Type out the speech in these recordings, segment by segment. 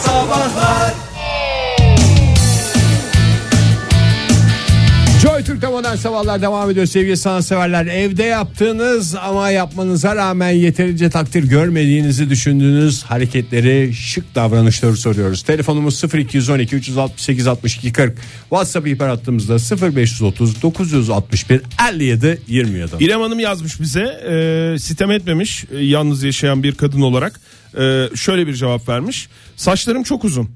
Sabahlar Türk'te modern sabahlar devam ediyor sevgili sanatseverler. Evde yaptığınız ama yapmanıza rağmen yeterince takdir görmediğinizi düşündüğünüz hareketleri, şık davranışları soruyoruz. Telefonumuz 0212 368 62 40. WhatsApp ihbar hattımızda 0530 961 57 27. İrem Hanım yazmış bize e, sitem etmemiş e, yalnız yaşayan bir kadın olarak E, şöyle bir cevap vermiş saçlarım çok uzun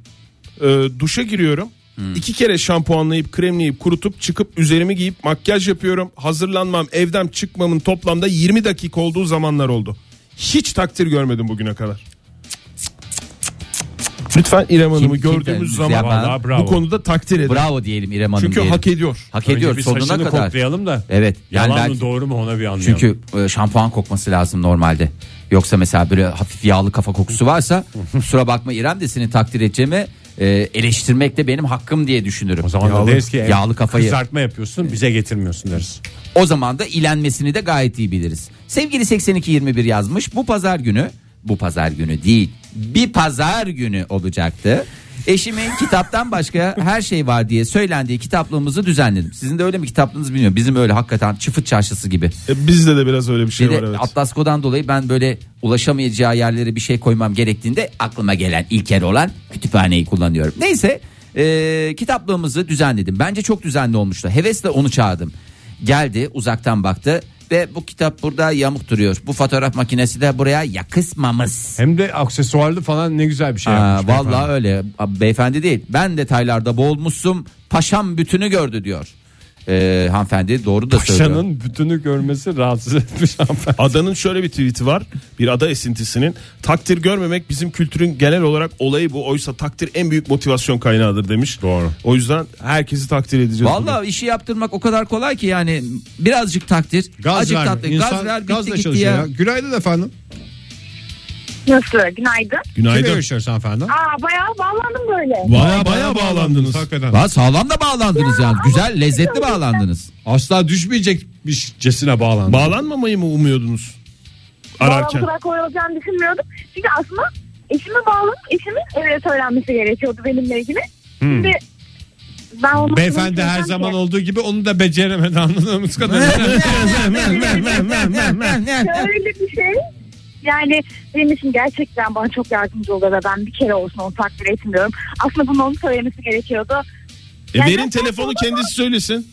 E, duşa giriyorum iki kere şampuanlayıp kremleyip kurutup çıkıp üzerimi giyip makyaj yapıyorum hazırlanmam evden çıkmamın toplamda 20 dakika olduğu zamanlar oldu hiç takdir görmedim bugüne kadar Lütfen İrem Hanım'ı kim gördüğümüz kendisi zaman? Vallahi bravo. bu konuda takdir edin. Bravo diyelim İrem Hanım Çünkü diyelim. hak ediyor. Hak Önce ediyor bir sonuna kadar. koklayalım da. Evet. Yani Yalan belki- mı doğru mu ona bir anlayalım. Çünkü e, şampuan kokması lazım normalde. Yoksa mesela böyle hafif yağlı kafa kokusu varsa kusura bakma İrem de seni takdir edeceğimi e, eleştirmek de benim hakkım diye düşünürüm. o zaman da yağlı, deriz ki yağlı kafayı. kızartma yapıyorsun bize getirmiyorsun deriz. O zaman da ilenmesini de gayet iyi biliriz. Sevgili 8221 yazmış. Bu pazar günü, bu pazar günü değil. Bir pazar günü olacaktı. Eşimin kitaptan başka her şey var diye söylendiği kitaplığımızı düzenledim. Sizin de öyle mi kitaplığınız bilmiyorum. Bizim öyle hakikaten çıfıt çarşısı gibi. E, bizde de biraz öyle bir şey Bir var de evet. Atlasko'dan dolayı ben böyle ulaşamayacağı yerlere bir şey koymam gerektiğinde aklıma gelen ilkel olan kütüphaneyi kullanıyorum. Neyse e, kitaplığımızı düzenledim. Bence çok düzenli olmuştu. Hevesle onu çağırdım. Geldi uzaktan baktı ve bu kitap burada yamuk duruyor. Bu fotoğraf makinesi de buraya yakışmamış. Hem de aksesuarlı falan ne güzel bir şey Aa, yapmış. vallahi beyefendi. öyle Abi, beyefendi değil. Ben detaylarda boğulmuşsun. Paşam bütünü gördü diyor. E, hanımefendi doğru da söylüyor. Paşanın bütünü görmesi rahatsız etmiş hanımefendi. Adanın şöyle bir tweet'i var. Bir ada esintisinin takdir görmemek bizim kültürün genel olarak olayı bu. Oysa takdir en büyük motivasyon kaynağıdır demiş. Doğru. O yüzden herkesi takdir edeceğiz. Vallahi işi yaptırmak o kadar kolay ki yani birazcık takdir, Gaz azıcık ver. tatlı, İnsan gaz ver bitti gazla gitti çalışıyor ya. ya. Günaydın efendim. Nasıl? Günaydın. bugün. Kimle Günaydın. görüşüyoruz hanımefendi? Aa bayağı bağlandım böyle. Baya baya bağlandınız. Hakikaten. Valla sağlam da bağlandınız yani. Güzel, lezzetli bağlandınız. Asla düşmeyecekmişcesine bağlandı. Bağlanmamayı mı umuyordunuz? Bu Ararken. kadar kolay olacağını düşünmüyordum. Çünkü aslında eşime bağlanıp eşimin öyle söylenmesi gerekiyordu benimle ilgili. Şimdi ben onu Beyefendi her zaman olduğu gibi onu da beceremedi anladığımız kadarıyla. Öyle bir şey. Yani benim için gerçekten bana çok yardımcı oldu ve ben bir kere olsun onu takdir etmiyorum. Aslında bunu onun söylemesi gerekiyordu. E Yani verin telefonu kendisi söylesin.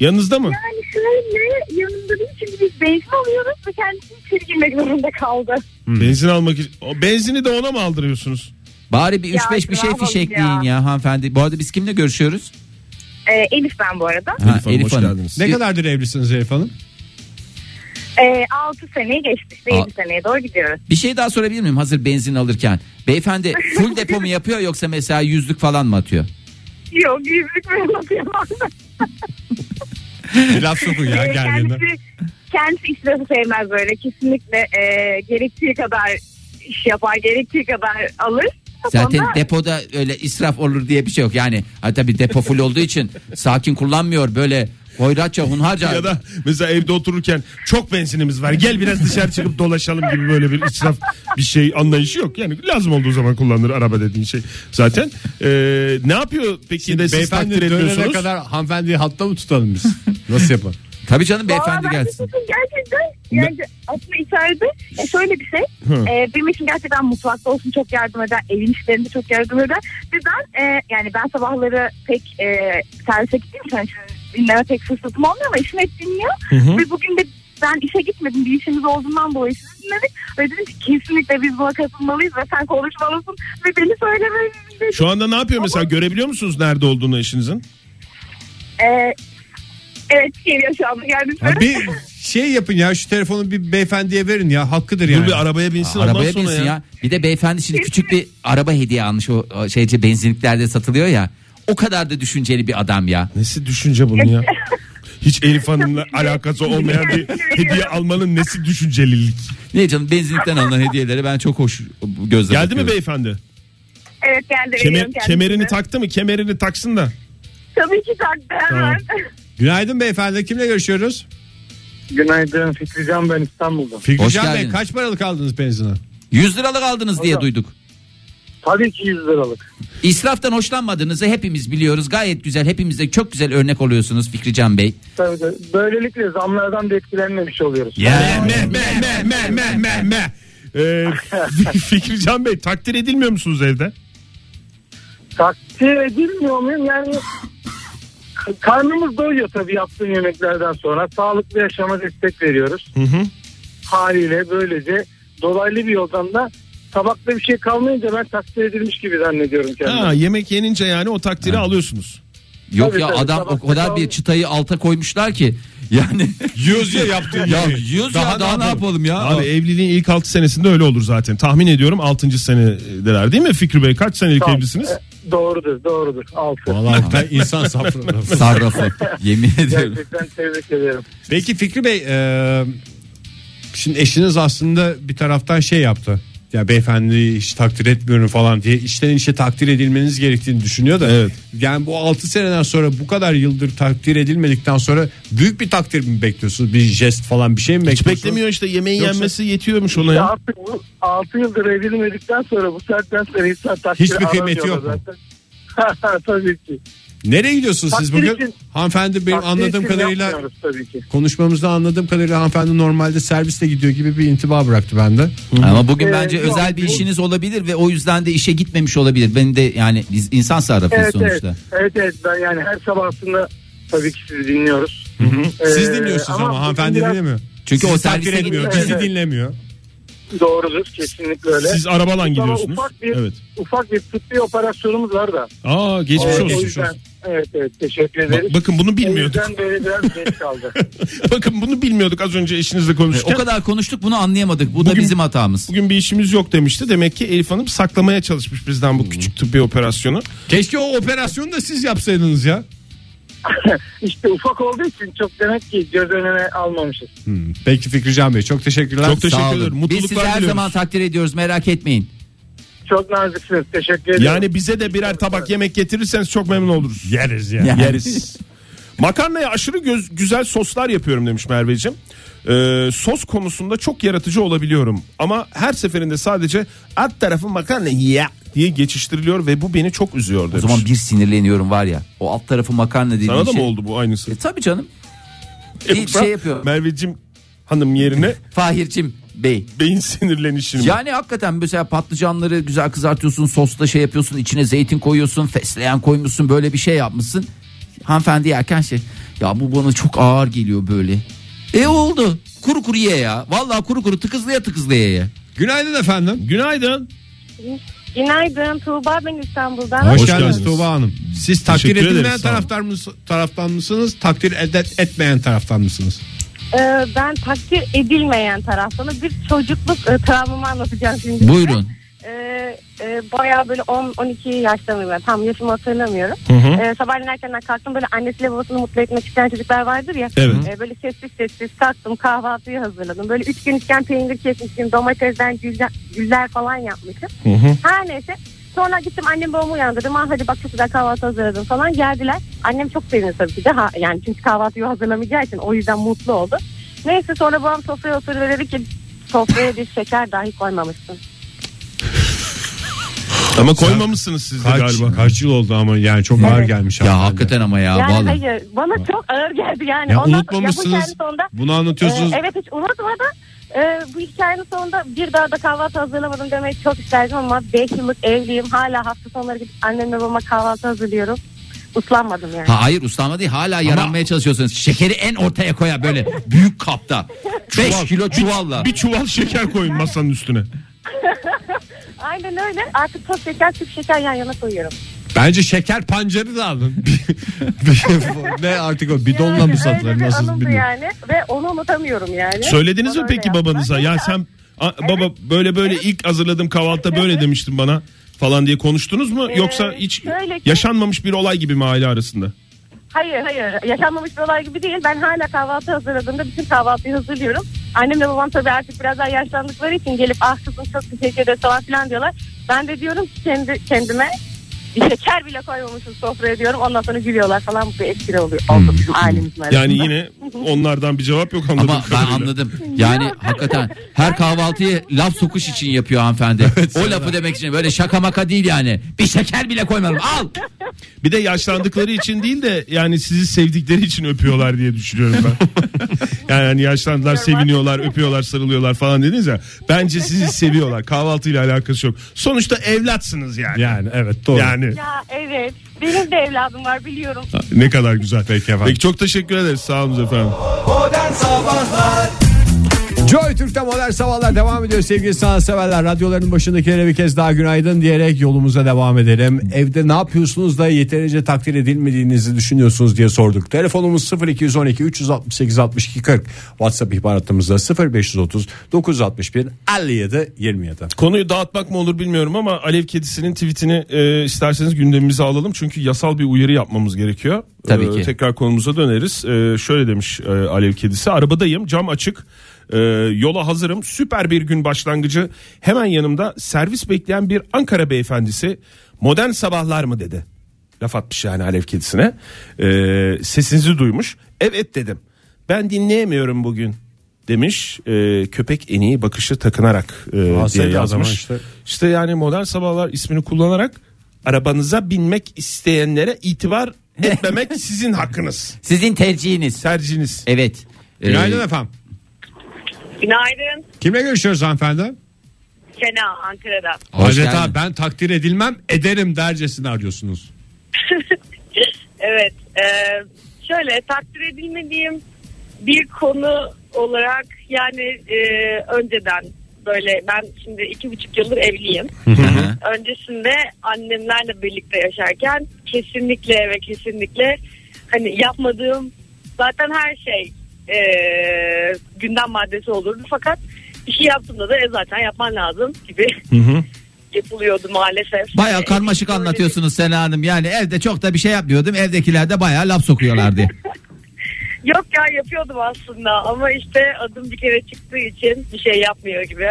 Yanınızda mı? Yani şöyle yanımda değil çünkü biz benzin alıyoruz ve kendisi içeri girmek zorunda kaldı. Benzin almak için. O benzini de ona mı aldırıyorsunuz? Bari bir Ya, 3-5 bir şey fişekleyin ya. ya. hanımefendi. Bu arada biz kimle görüşüyoruz? Ee, Elif ben bu arada. Ha, Elif Hanım, hoş geldiniz. ne kadardır evlisiniz Elif Hanım? Ee, 6 seneyi geçtik. Aa. 7 seneye doğru gidiyoruz. Bir şey daha sorabilir miyim hazır benzin alırken? Beyefendi full depo mu yapıyor yoksa mesela yüzlük falan mı atıyor? Yok yüzlük mü anlatıyorum. Bir laf sokun ya Ee, geldiğinde. kendisi, kendisi israfı sevmez böyle. Kesinlikle e, gerektiği kadar iş yapar, gerektiği kadar alır. Zaten Sonra- depoda öyle israf olur diye bir şey yok. Yani ha, tabii depo full olduğu için sakin kullanmıyor böyle hoyratça hunharca. Ya da mesela evde otururken çok benzinimiz var gel biraz dışarı çıkıp dolaşalım gibi böyle bir israf bir şey anlayışı yok. Yani lazım olduğu zaman kullanılır araba dediğin şey. Zaten Ee, ne yapıyor peki de siz Beyefendi takdir dönene etmiyorsunuz? kadar hanımefendiyi hatta mı tutalım biz? Nasıl yapalım? Tabii canım Vallahi beyefendi ben gelsin. de Gerçekten yani aslında içeride e, şöyle bir şey. E, benim için gerçekten mutfakta olsun çok yardım eder. Evin işlerinde çok yardım eder. Ve ben e, yani ben sabahları pek e, servise gittiğim için hani şimdi dinleme pek fırsatım olmuyor ama eşim hep dinliyor. Ve bugün de ben işe gitmedim. Bir işimiz olduğundan dolayı sizi dinledik. Ve dedim ki kesinlikle biz buna katılmalıyız ve sen konuşmalısın. Ve beni söylemelisin. Şu anda ne yapıyor mesela görebiliyor musunuz nerede olduğunu eşinizin? E, evet geliyor şu anda geldi. Ya bir şey yapın ya şu telefonu bir beyefendiye verin ya hakkıdır Dur yani. bir arabaya binsin ondan Arabaya sonra binsin ya. ya. Bir de beyefendi şimdi küçük bir araba hediye almış o, o şeyce benzinliklerde satılıyor ya. O kadar da düşünceli bir adam ya. Nesi düşünce bunun ya? Hiç Elif Hanım'la alakası olmayan bir hediye almanın nesi düşüncelilik? Ne canım benzinlikten alınan hediyeleri ben çok hoş gözle Geldi mi bakıyorum. beyefendi? Evet geldi. Kemer, kendisine. kemerini taktı mı? Kemerini taksın da. Tabii ki taktı hemen. Günaydın beyefendi kimle görüşüyoruz? Günaydın Fikrican ben İstanbul'dan. Fikrican Hoş Bey geldiniz. kaç paralık aldınız benzine? 100 liralık aldınız diye duyduk. Tabii ki 100 liralık. İsraftan hoşlanmadığınızı hepimiz biliyoruz. Gayet güzel. Hepimize çok güzel örnek oluyorsunuz Fikrican Bey. Tabii tabii. Böylelikle zamlardan da etkilenmemiş oluyoruz. Meh meh meh meh meh meh meh meh. Ee, Fikrican Bey takdir edilmiyor musunuz evde? Takdir edilmiyor muyum? Yani karnımız doyuyor tabii yaptığım yemeklerden sonra. Sağlıklı yaşama destek veriyoruz. Hı hı. Haliyle böylece dolaylı bir yoldan da tabakta bir şey kalmayınca ben takdir edilmiş gibi zannediyorum kendimi. Ha, yemek yenince yani o takdiri alıyorsunuz. Yok Tabii, ya tabii, adam o kadar kal- bir çıtayı alta koymuşlar ki. Yani Yiyoruz ya yaptığın ya yemeği. yiyoruz ya daha ne yapalım ya? Abi evliliğin ilk 6 senesinde öyle olur zaten. Tahmin ediyorum 6. senedeler değil mi Fikri Bey? Kaç senelik Tamam. evlisiniz? E, Doğrudur doğrudur. Altı. Vallahi da insan safranı. Sarrafı. Yemin ediyorum. Gerçekten tebrik ederim. Peki Fikri Bey e, şimdi eşiniz aslında bir taraftan şey yaptı. Ya beyefendi hiç takdir etmiyorum falan diye işten işe takdir edilmeniz gerektiğini düşünüyor da. Evet. Yani bu 6 seneden sonra bu kadar yıldır takdir edilmedikten sonra büyük bir takdir mi bekliyorsunuz? Bir jest falan bir şey mi Hiç bekliyorsunuz? beklemiyor işte yemeğin Yoksa- yenmesi yetiyormuş ona Ya ya. artık bu 6 yıldır edilmedikten sonra bu saatten sonra insan takdir Hiçbir kıymeti yok zaten. Tabii ki. Nereye gidiyorsunuz siz Takdir bugün? için- Hanımefendi benim Takdir anladığım için kadarıyla yapmıyoruz tabii ki. konuşmamızda anladığım kadarıyla hanımefendi normalde serviste gidiyor gibi bir intiba bıraktı bende. Ama bugün Ee, bence yok, özel bir bu- işiniz olabilir ve o yüzden de işe gitmemiş olabilir. Ben de yani biz insan sarrafıyız Evet, evet. sonuçta. evet evet ben yani her sabah aslında tabii ki sizi dinliyoruz. Siz Ee, dinliyorsunuz ama, bugün hanımefendi biraz dinlemiyor. Çünkü Sizi o takdir servise etmiyor. Bizi Evet. dinlemiyor. Doğrudur kesinlikle öyle. Siz arabalan Ama gidiyorsunuz. Ufak bir, Evet. ufak bir tıbbi operasyonumuz var da. Aa geçmiş O- olsun. o yüzden, olsun. Evet evet teşekkür ederiz. Bak- bakın bunu O bilmiyorduk. yüzden böyle biraz geç kaldı. Bakın bunu bilmiyorduk az önce eşinizle O konuşurken. kadar konuştuk bunu anlayamadık. Bu da Bugün- bizim hatamız. Bugün bir işimiz yok demişti. Demek ki Elif Hanım saklamaya çalışmış bizden bu küçük tıbbi operasyonu. Keşke o operasyonu da siz yapsaydınız ya. işte ufak olduğu için çok demek ki göz önüne almamışız. Hmm, Peki Fikrican Bey çok teşekkürler. Çok teşekkür Sağ olun. ederim. Biz Mutluluklar sizi her diliyoruz. zaman takdir ediyoruz merak etmeyin. Çok naziksiniz teşekkür ederim. Yani bize de birer tabak yemek getirirseniz çok memnun oluruz. Yeriz ya. Yani. Yeriz. Makarnaya aşırı göz, güzel soslar yapıyorum demiş Merveciğim. Ee, sos konusunda çok yaratıcı olabiliyorum. Ama her seferinde sadece alt tarafı makarna ya diye geçiştiriliyor ve bu beni çok üzüyor O demiş. zaman bir sinirleniyorum var ya. O alt tarafı makarna dediğin Sana da şey. mı oldu bu aynısı? E, tabii canım. E, Bir şey yapıyor. Merveciğim hanım yerine Fahir'cim Bey. beyin sinirlenişini. Yani hakikaten mesela patlıcanları güzel kızartıyorsun sosla şey yapıyorsun içine zeytin koyuyorsun fesleğen koymuşsun böyle bir şey yapmışsın. Hanımefendi yerken şey ya bu bana çok ağır geliyor böyle. E oldu kuru kuru ye ya vallahi kuru kuru tıkızlıya tıkızlıya ye. Günaydın efendim. Günaydın. Günaydın Tuğba ben İstanbul'dan. Hoş, Hoş geldiniz geldiniz. Tuğba Hanım. Siz takdir edilmeyen taraftar mıs- taraftan mısınız? Takdir ed- etmeyen taraftan mısınız? Ee, ben takdir edilmeyen taraftanım. Bir çocukluk e, travmamı anlatacağım şimdi. Buyurun. Ee, e, bayağı böyle 10-12 yaşlarındayım ben. Tam yaşımı hatırlamıyorum. Hı hı. Ee, sabahleyin erkenden kalktım böyle annesiyle babasını mutlu etmek isteyen çocuklar vardır ya. Evet. Ee, böyle sessiz sessiz kalktım kahvaltıyı hazırladım. Böyle üç gün üçgen peynir kesmişim domatesden güller, güller falan yapmışım. Hı hı. Her neyse. Sonra gittim annem babamı uyandırdım. Ah hadi bak çok güzel kahvaltı hazırladım falan. Geldiler. Annem çok sevindi tabii ki de. Ha, yani çünkü kahvaltıyı hazırlamayacağı için o yüzden mutlu oldu. Neyse sonra babam sofraya oturdu ve dedi ki sofraya bir şeker dahi koymamışsın. Ama koymamışsınız siz de Kaç, galiba. kaç yıl oldu ama yani çok ağır gelmiş. Ya hanımefendi. hakikaten ama ya yani vallahi. hayır bana çok ağır geldi yani. Ya Ondan- unutmamışsınız. Ya bu sonunda, Bunu anlatıyorsunuz. e, evet hiç unutmadım. E, bu hikayenin sonunda bir daha da kahvaltı hazırlamadım demek çok isterdim ama 5 yıllık evliyim. Hala hafta sonları gidip annemle babama kahvaltı hazırlıyorum. Uslanmadım yani. Ha, hayır uslanma değil hala yaranmaya çalışıyorsunuz. Şekeri en ortaya koya böyle büyük kapta. 5 kilo çuvalla. Bir çuval şeker koyun masanın üstüne. Aynen öyle. Artık toz şeker, küp şeker yan yana koyuyorum. Bence şeker pancarı da alın. ne artık o bidonla Yani mı satılır nasıl bilmiyorum. yani ve onu unutamıyorum yani. Söylediniz Bana mi peki babanıza? Ya sen a- baba böyle böyle ilk hazırladığım kahvaltıda böyle demiştin bana falan diye konuştunuz mu? Ee, Yoksa hiç ki- yaşanmamış bir olay gibi mi aile arasında? Hayır hayır yaşanmamış bir olay gibi değil. Ben hala kahvaltı hazırladığımda bütün kahvaltıyı hazırlıyorum. Annemle babam tabii artık biraz daha yaşlandıkları için gelip ah kızım çok teşekkür ederiz falan filan diyorlar. Ben de diyorum ki kendi kendime şeker bile koymamışız sofraya diyorum. Ondan sonra gülüyorlar falan. Bu bir espri oluyor. Oldu bizim ailemizin arasında. Yani yine onlardan bir cevap yok anladım. Ama ben anladım. Yani hakikaten her kahvaltıyı laf sokuş için yapıyor hanımefendi. o lafı demek için böyle şaka maka değil yani. Bir şeker bile koymadım. Al. Bir de yaşlandıkları için değil de yani sizi sevdikleri için öpüyorlar diye düşünüyorum ben. yani hani yaşlandılar seviniyorlar öpüyorlar sarılıyorlar falan dediniz ya. Bence sizi seviyorlar kahvaltıyla alakası yok. Sonuçta evlatsınız yani. Yani evet doğru. Yani Ya evet. Benim de evladım var biliyorum. ne kadar güzel. Peki efendim. Peki çok teşekkür ederiz sağ olun efendim. Joy Türk'te modern sabahlar devam ediyor sevgili sanatseverler. Radyoların başındakilere bir kez daha günaydın diyerek yolumuza devam edelim. Evde ne yapıyorsunuz da yeterince takdir edilmediğinizi düşünüyorsunuz diye sorduk. Telefonumuz 0212 368 62 40. WhatsApp ihbaratımızda 0530 961 57 27. Konuyu dağıtmak mı olur bilmiyorum ama Alev Kedisi'nin tweetini e, isterseniz gündemimize alalım. Çünkü yasal bir uyarı yapmamız gerekiyor. Tabii E, ki. Tekrar konumuza döneriz. E, şöyle demiş e, Alev Kedisi. Arabadayım cam açık. E, yola hazırım. Süper bir gün başlangıcı. Hemen yanımda servis bekleyen bir Ankara beyefendisi. Modern sabahlar mı dedi. Laf atmış yani Alev Kedisi'ne. Sesinizi duymuş. Evet dedim. Ben dinleyemiyorum bugün demiş e, köpek en iyi bakışı takınarak e, diye yazmış. işte. İşte yani modern sabahlar ismini kullanarak arabanıza binmek isteyenlere itibar etmemek sizin hakkınız. Sizin tercihiniz. Tercihiniz. Evet. Ee, Günaydın efendim. Günaydın. Kimle görüşüyoruz hanımefendi? Sena Ankara'da. Hoş Adeta geldin. ben takdir edilmem ederim dercesine arıyorsunuz. Evet. e, şöyle takdir edilmediğim bir konu olarak yani e, önceden böyle ben şimdi iki buçuk yıldır evliyim. Öncesinde annemlerle birlikte yaşarken kesinlikle ve kesinlikle hani yapmadığım zaten her şey e, gündem maddesi olurdu fakat bir şey yaptığımda da e, zaten yapman lazım gibi yapılıyordu maalesef. Baya karmaşık anlatıyorsunuz Sena Hanım. Yani evde çok da bir şey yapmıyordum. Evdekiler de baya laf sokuyorlardı. Yok ya yapıyordum aslında ama işte adım bir kere çıktığı için bir şey yapmıyor gibi.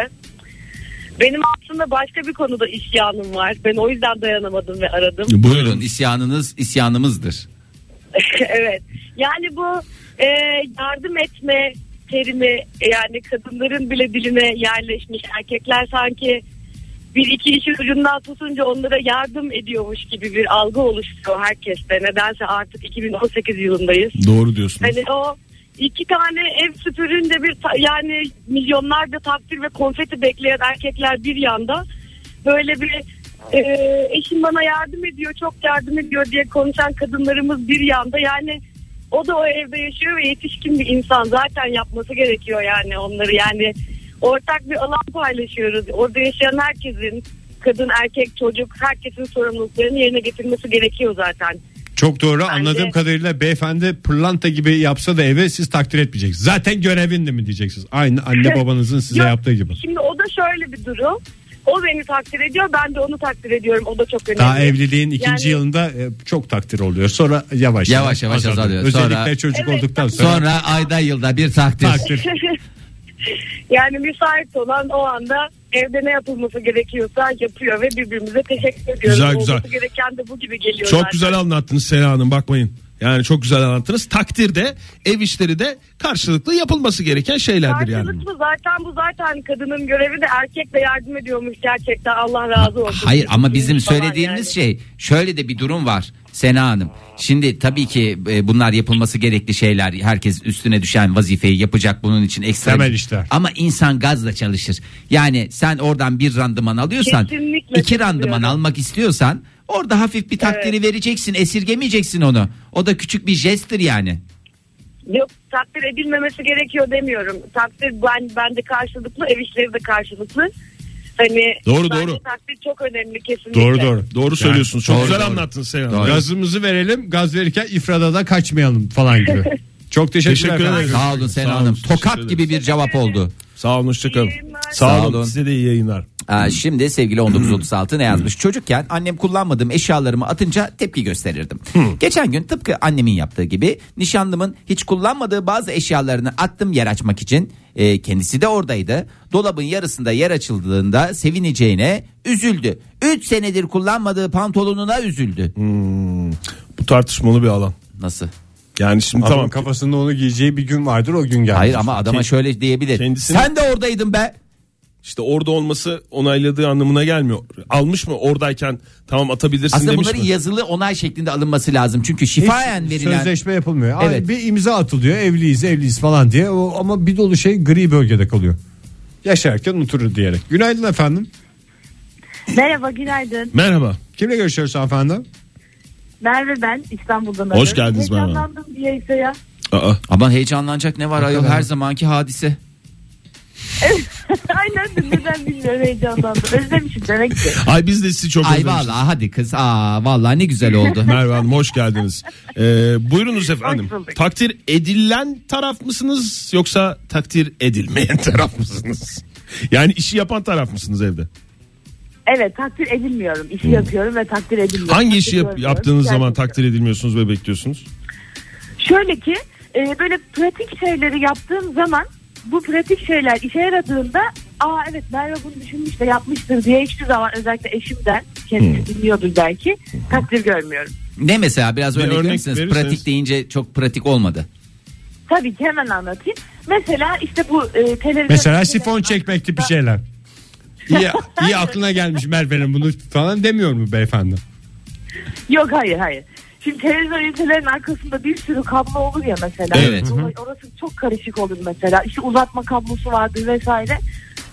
Benim aslında başka bir konuda isyanım var. Ben o yüzden dayanamadım ve aradım. Buyurun isyanınız isyanımızdır. evet. Yani bu e, yardım etme terimi yani kadınların bile diline yerleşmiş. Erkekler sanki bir iki işin ucundan tutunca onlara yardım ediyormuş gibi bir algı oluşuyor herkeste. Nedense artık 2018 yılındayız. Doğru diyorsunuz. Hani o iki tane ev süpüründe bir yani milyonlarca takdir ve konfeti bekleyen erkekler bir yanda böyle bir e, eşim bana yardım ediyor çok yardım ediyor diye konuşan kadınlarımız bir yanda yani o da o evde yaşıyor ve yetişkin bir insan zaten yapması gerekiyor yani onları yani ortak bir alan paylaşıyoruz orada yaşayan herkesin kadın erkek çocuk herkesin sorumluluklarını yerine getirmesi gerekiyor zaten. Çok doğru Bence- anladığım kadarıyla beyefendi pırlanta gibi yapsa da eve siz takdir etmeyeceksiniz. Zaten görevindi mi diyeceksiniz. Aynı anne babanızın size Yok, yaptığı gibi. Şimdi o da şöyle bir durum. O beni takdir ediyor ben de onu takdir ediyorum. O da çok önemli. Daha evliliğin ikinci Yani- yılında e, çok takdir oluyor. Sonra yavaş Yavaş yavaş azalıyor. Özellikle Sonra- çocuk Evet, olduktan sonra, Sonra ayda yılda bir takdir. takdir. yani müsait olan o anda evde ne yapılması gerekiyorsa yapıyor ve birbirimize teşekkür ediyoruz. Güzel, Olması güzel. gereken de bu gibi geliyor Çok zaten. güzel anlattınız Sena Hanım bakmayın. Yani çok güzel anlattınız. Takdirde ev işleri de karşılıklı yapılması gereken şeylerdir yani. Karşılıklı zaten bu zaten kadının görevi de erkek de yardım ediyormuş gerçekten Allah razı olsun. Hayır ama bizim söylediğimiz yani. şey şöyle de bir durum var Sena Hanım. Şimdi tabii ki e, bunlar yapılması gerekli şeyler. Herkes üstüne düşen vazifeyi yapacak bunun için ekstra. Temel işler. Ama insan gazla çalışır. Yani sen oradan bir randıman alıyorsan Kesinlikle iki randıman almak istiyorsan orada hafif bir takdiri vereceksin. Esirgemeyeceksin onu. O da küçük bir jesttir yani. Yok takdir edilmemesi gerekiyor demiyorum. Takdir ben bende karşılıklı ev işleri de karşılıklı. Hani Doğru, doğru. Takdir çok önemli kesinlikle. Doğru doğru. Doğru söylüyorsunuz. Çok doğru, güzel doğru. anlattın Sena Hanım. Doğru. Gazımızı verelim gaz verirken ifrada da kaçmayalım falan gibi. Çok teşekkürler. Teşekkür ederim. Sağ olun Sena Hanım. Tokat gibi bir cevap oldu. Sağ olun hoşçakalın. Sağ, Sağ olun. olun. Size de iyi yayınlar. Aa, şimdi sevgili 1936 ne yazmış? Çocukken annem kullanmadığım eşyalarımı atınca tepki gösterirdim. Geçen gün tıpkı annemin yaptığı gibi nişanlımın hiç kullanmadığı bazı eşyalarını attım yer açmak için. E, kendisi de oradaydı. Dolabın yarısında yer açıldığında sevineceğine üzüldü. 3 senedir kullanmadığı pantolonuna üzüldü. Bu tartışmalı bir alan. Nasıl? Yani şimdi Tamam tamam. kafasında onu giyeceği bir gün vardır o gün geldi. Hayır ama adama şöyle diyebilir. kendisini- Sen de oradaydın be. İşte orada olması onayladığı anlamına gelmiyor. Almış mı oradayken tamam atabilirsin Aslında demiş bunların mi? yazılı onay şeklinde alınması lazım. Çünkü şifayen verilen Sözleşme yapılmıyor. Ay, Evet. Bir imza atılıyor evliyiz evliyiz falan diye o, ama bir dolu şey gri bölgede kalıyor. Yaşarken unuturur diyerek. Günaydın efendim. Merhaba günaydın. Merhaba. Kimle görüşüyoruz hanımefendi? Merve ben İstanbul'dan Hoş geldiniz Merve. Heyecanlandım diye ise ya. Aa, Ama heyecanlanacak ne var ayol her zamanki hadise. Aynen neden bilmiyorum heyecanlandım. Özlemişim demek ki. Ay biz de sizi çok Ay özlemişiz. vallahi hadi kız. Aa vallahi ne güzel oldu. Merve Hanım hoş geldiniz. Ee, buyurunuz efendim. Hoş bulduk. Takdir edilen taraf mısınız yoksa takdir edilmeyen taraf mısınız? Yani işi yapan taraf mısınız evde? Evet takdir edilmiyorum. İşi yapıyorum ve takdir edilmiyorum. Hangi işi yap- görmüyorum. yaptığınız zaman Gerçekten. takdir edilmiyorsunuz ve bekliyorsunuz? Şöyle ki e, böyle pratik şeyleri yaptığım zaman bu pratik şeyler işe yaradığında aa evet Merve bunu düşünmüş de yapmıştır diye hiçbir zaman özellikle eşimden kendisi dinliyordur belki takdir görmüyorum. Ne mesela biraz Bir örnek, örnek verir misiniz? verirseniz. Pratik deyince çok pratik olmadı. Tabii ki hemen anlatayım. Mesela işte bu e, televizyon... Mesela sifon çekmek tipi şeyler. İyi, iyi aklına gelmiş Merve'nin bunu falan demiyor mu beyefendi? Yok hayır hayır. Şimdi televizyon ünitelerin arkasında bir sürü kablo olur ya mesela. Evet. Orası çok karışık olur mesela. İşte uzatma kablosu vardır vesaire.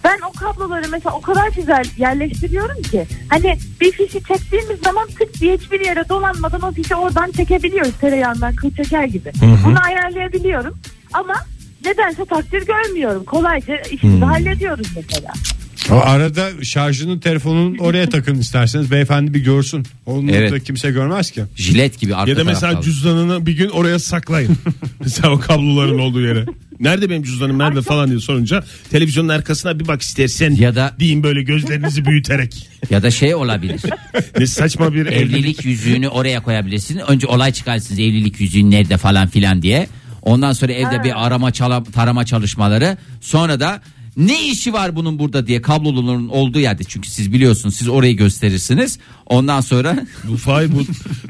Ben o kabloları mesela o kadar güzel yerleştiriyorum ki hani bir fişi çektiğimiz zaman tık diye hiçbir yere dolanmadan o fişi oradan çekebiliyoruz tereyağından kıl çeker gibi. Bunu ayarlayabiliyorum ama nedense takdir görmüyorum. Kolayca işimizi hallediyoruz mesela. O arada şarjını telefonun oraya takın isterseniz beyefendi bir görsün. Onu Evet. da kimse görmez ki. Jilet gibi arka Ya da mesela tarafta. cüzdanını bir gün oraya saklayın. mesela o kabloların olduğu yere. Nerede benim cüzdanım nerede falan diye sorunca televizyonun arkasına bir bak istersen Ya da- deyin böyle gözlerinizi büyüterek. Ya da şey olabilir. Ne saçma bir evlilik. evlilik yüzüğünü oraya koyabilirsiniz. Önce olay çıkarsınız evlilik yüzüğün nerede falan filan diye. Ondan sonra evde bir arama çala, tarama çalışmaları. Sonra da ne işi var bunun burada diye kabloluların olduğu yerde. Çünkü siz biliyorsunuz siz orayı gösterirsiniz. Ondan sonra Bu fay bu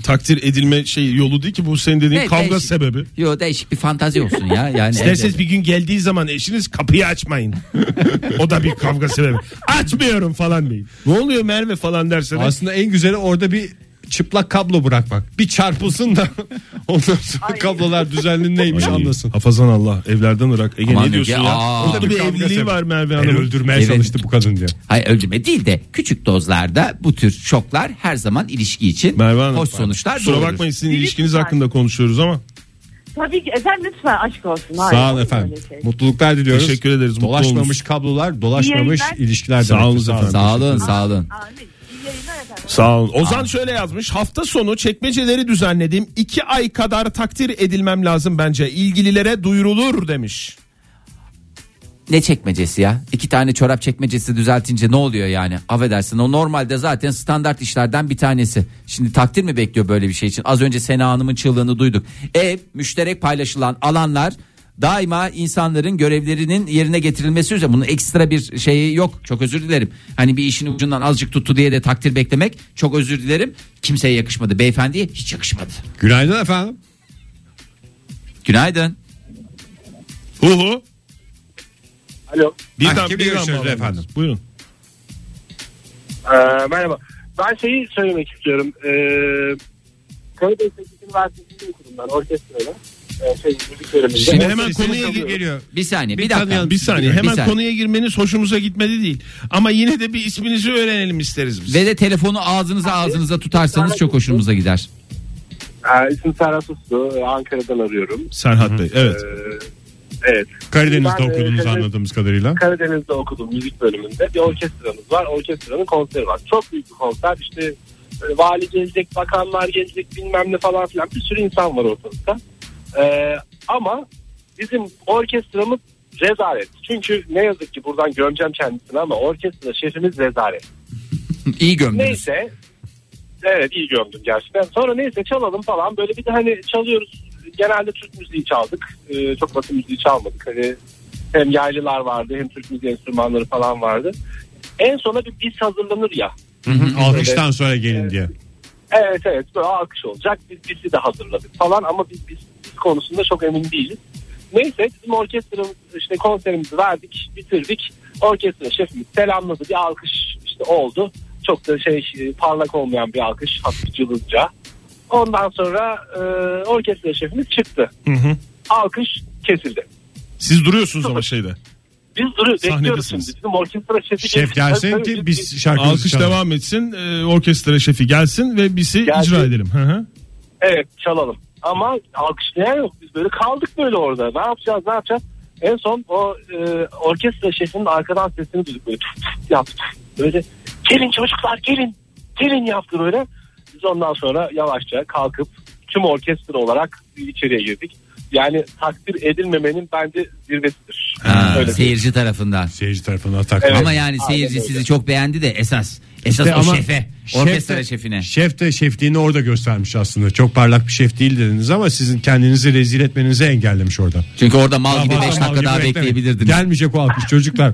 takdir edilme şey yolu değil ki bu senin dediğin Evet, kavga değişik. sebebi. yo değişik bir fantazi olsun ya. Yani İsterseniz bir gün geldiği zaman eşiniz kapıyı açmayın. o da bir kavga sebebi. Açmıyorum falan deyin. Ne oluyor Merve falan derseniz. Aslında en güzeli orada bir çıplak kablo bırakmak. Bir çarpılsın da ondan sonra kablolar düzenli neymiş Ay, anlasın. Hafazan Allah evlerden ırak. Ege Aman ne diyorsun ya? aa. Mutlu bir evliliği var Merve Hanım. öldürmeye Evet. çalıştı bu kadın diye. Hayır öldürme değil de küçük dozlarda bu tür şoklar her zaman ilişki için Merve Hanım. hoş sonuçlar Kusura doğurur. bakmayın sizin ilişkiniz hakkında konuşuyoruz ama. Tabii ki efendim lütfen aşk olsun. Hayır, Sağ olun efendim. şey. Mutluluklar diliyoruz. Teşekkür ederiz, Dolaşmamış kablolar, dolaşmamış İyi ilişkiler Sağ olun efendim. Sağ olun sağ olun. Amin. Sağ olun. Ozan şöyle yazmış. Hafta sonu çekmeceleri düzenledim. İki ay kadar takdir edilmem lazım bence. İlgililere duyurulur demiş. Ne çekmecesi ya? İki tane çorap çekmecesi düzeltince ne oluyor yani? Affedersin o normalde zaten standart işlerden bir tanesi. Şimdi takdir mi bekliyor böyle bir şey için? Az önce Sena Hanım'ın çığlığını duyduk. Ev müşterek paylaşılan alanlar daima insanların görevlerinin yerine getirilmesi üzere bunun ekstra bir şeyi yok. Çok özür dilerim. Hani bir işin ucundan azıcık tuttu diye de takdir beklemek çok özür dilerim. Kimseye yakışmadı. Beyefendiye hiç yakışmadı. Günaydın efendim. Günaydın. Hu hu. Alo. Kimle birden görüşüyoruz bağlandınız. efendim? Buyurun. Ee, merhaba. Ben şeyi söylemek istiyorum. Ee, Karadeniz Teknik Üniversitesi'nde okudum ben orkestrada. Ee, şey, müzik bölümünde. Şimdi hemen konuya gir- geliyor. Bir saniye bir, Bir dakika. tanıyalım. Bir saniye hemen saniye. konuya girmeniz hoşumuza gitmedi değil. Ama yine de bir isminizi öğrenelim isteriz biz. Ve de telefonu ağzınıza ağzınıza tutarsanız çok hoşumuza gider. Ee, isim Serhat Uslu. Ankara'dan arıyorum. Serhat Bey evet. Ee, evet. Karadeniz'de Ben, e, okudunuz Karadeniz- anladığımız kadarıyla. Karadeniz'de okudum müzik bölümünde. Bir orkestramız var. Orkestranın konseri var. Çok büyük bir konser. İşte vali gelecek, bakanlar gelecek bilmem ne falan filan. Bir sürü insan var ortalıkta. Ee, ama bizim orkestramız rezalet. Çünkü ne yazık ki buradan gömeceğim kendisini ama orkestra şefimiz rezalet. İyi gömdünüz. Neyse. Evet iyi gömdüm gerçekten. Sonra neyse çalalım falan. Böyle bir de hani çalıyoruz. Genelde Türk müziği çaldık. Ee, çok batı müziği çalmadık. Hani Hem yaylılar vardı hem Türk müziği enstrümanları falan vardı. En sona bir bis hazırlanır ya. Alkıştan sonra gelin diye. Evet evet böyle alkış olacak. Biz bizi de hazırladık falan ama biz biz, biz konusunda çok emin değiliz. Neyse bizim orkestramız işte konserimizi verdik bitirdik. Orkestra şefimiz selamladı bir alkış işte oldu. Çok da şey parlak olmayan bir alkış hafif cılızca. Ondan sonra e, orkestra şefimiz çıktı. Hı hı. Alkış kesildi. Siz duruyorsunuz ama şeyde. Duruyoruz bekliyoruz Sahnedesiniz. şimdi. Bizim orkestra şefi Şef gelsin ki biz şarkımızı Alkış çalalım. devam etsin. e, orkestra şefi gelsin ve bizi Gelsin. icra edelim. Hı hı. Evet çalalım. Ama alkışlayan yok. Biz böyle kaldık böyle orada. Ne yapacağız ne yapacağız? En son o e, orkestra şefinin arkadan sesini duyduk böyle tuf tuf yaptı. Böyle gelin çocuklar gelin. Gelin yaptı böyle. Biz ondan sonra yavaşça kalkıp tüm orkestra olarak içeriye girdik. Yani takdir edilmemenin bence zirvesidir. Ha, Öyle seyirci tarafından. Seyirci tarafından takdim. Evet. Ama yani Aynen seyirci öyle. sizi çok beğendi de esas esas İşte o ama şefe, şef orkestra de- şefine. Şef de şefliğini orada göstermiş aslında. Çok parlak bir şef değil dediniz ama sizin kendinizi rezil etmenizi engellemiş orada. Çünkü orada mal gibi Daha 5 fazla dakika daha bekleyebilirdiniz. Gelmeyecek o alkış çocuklar.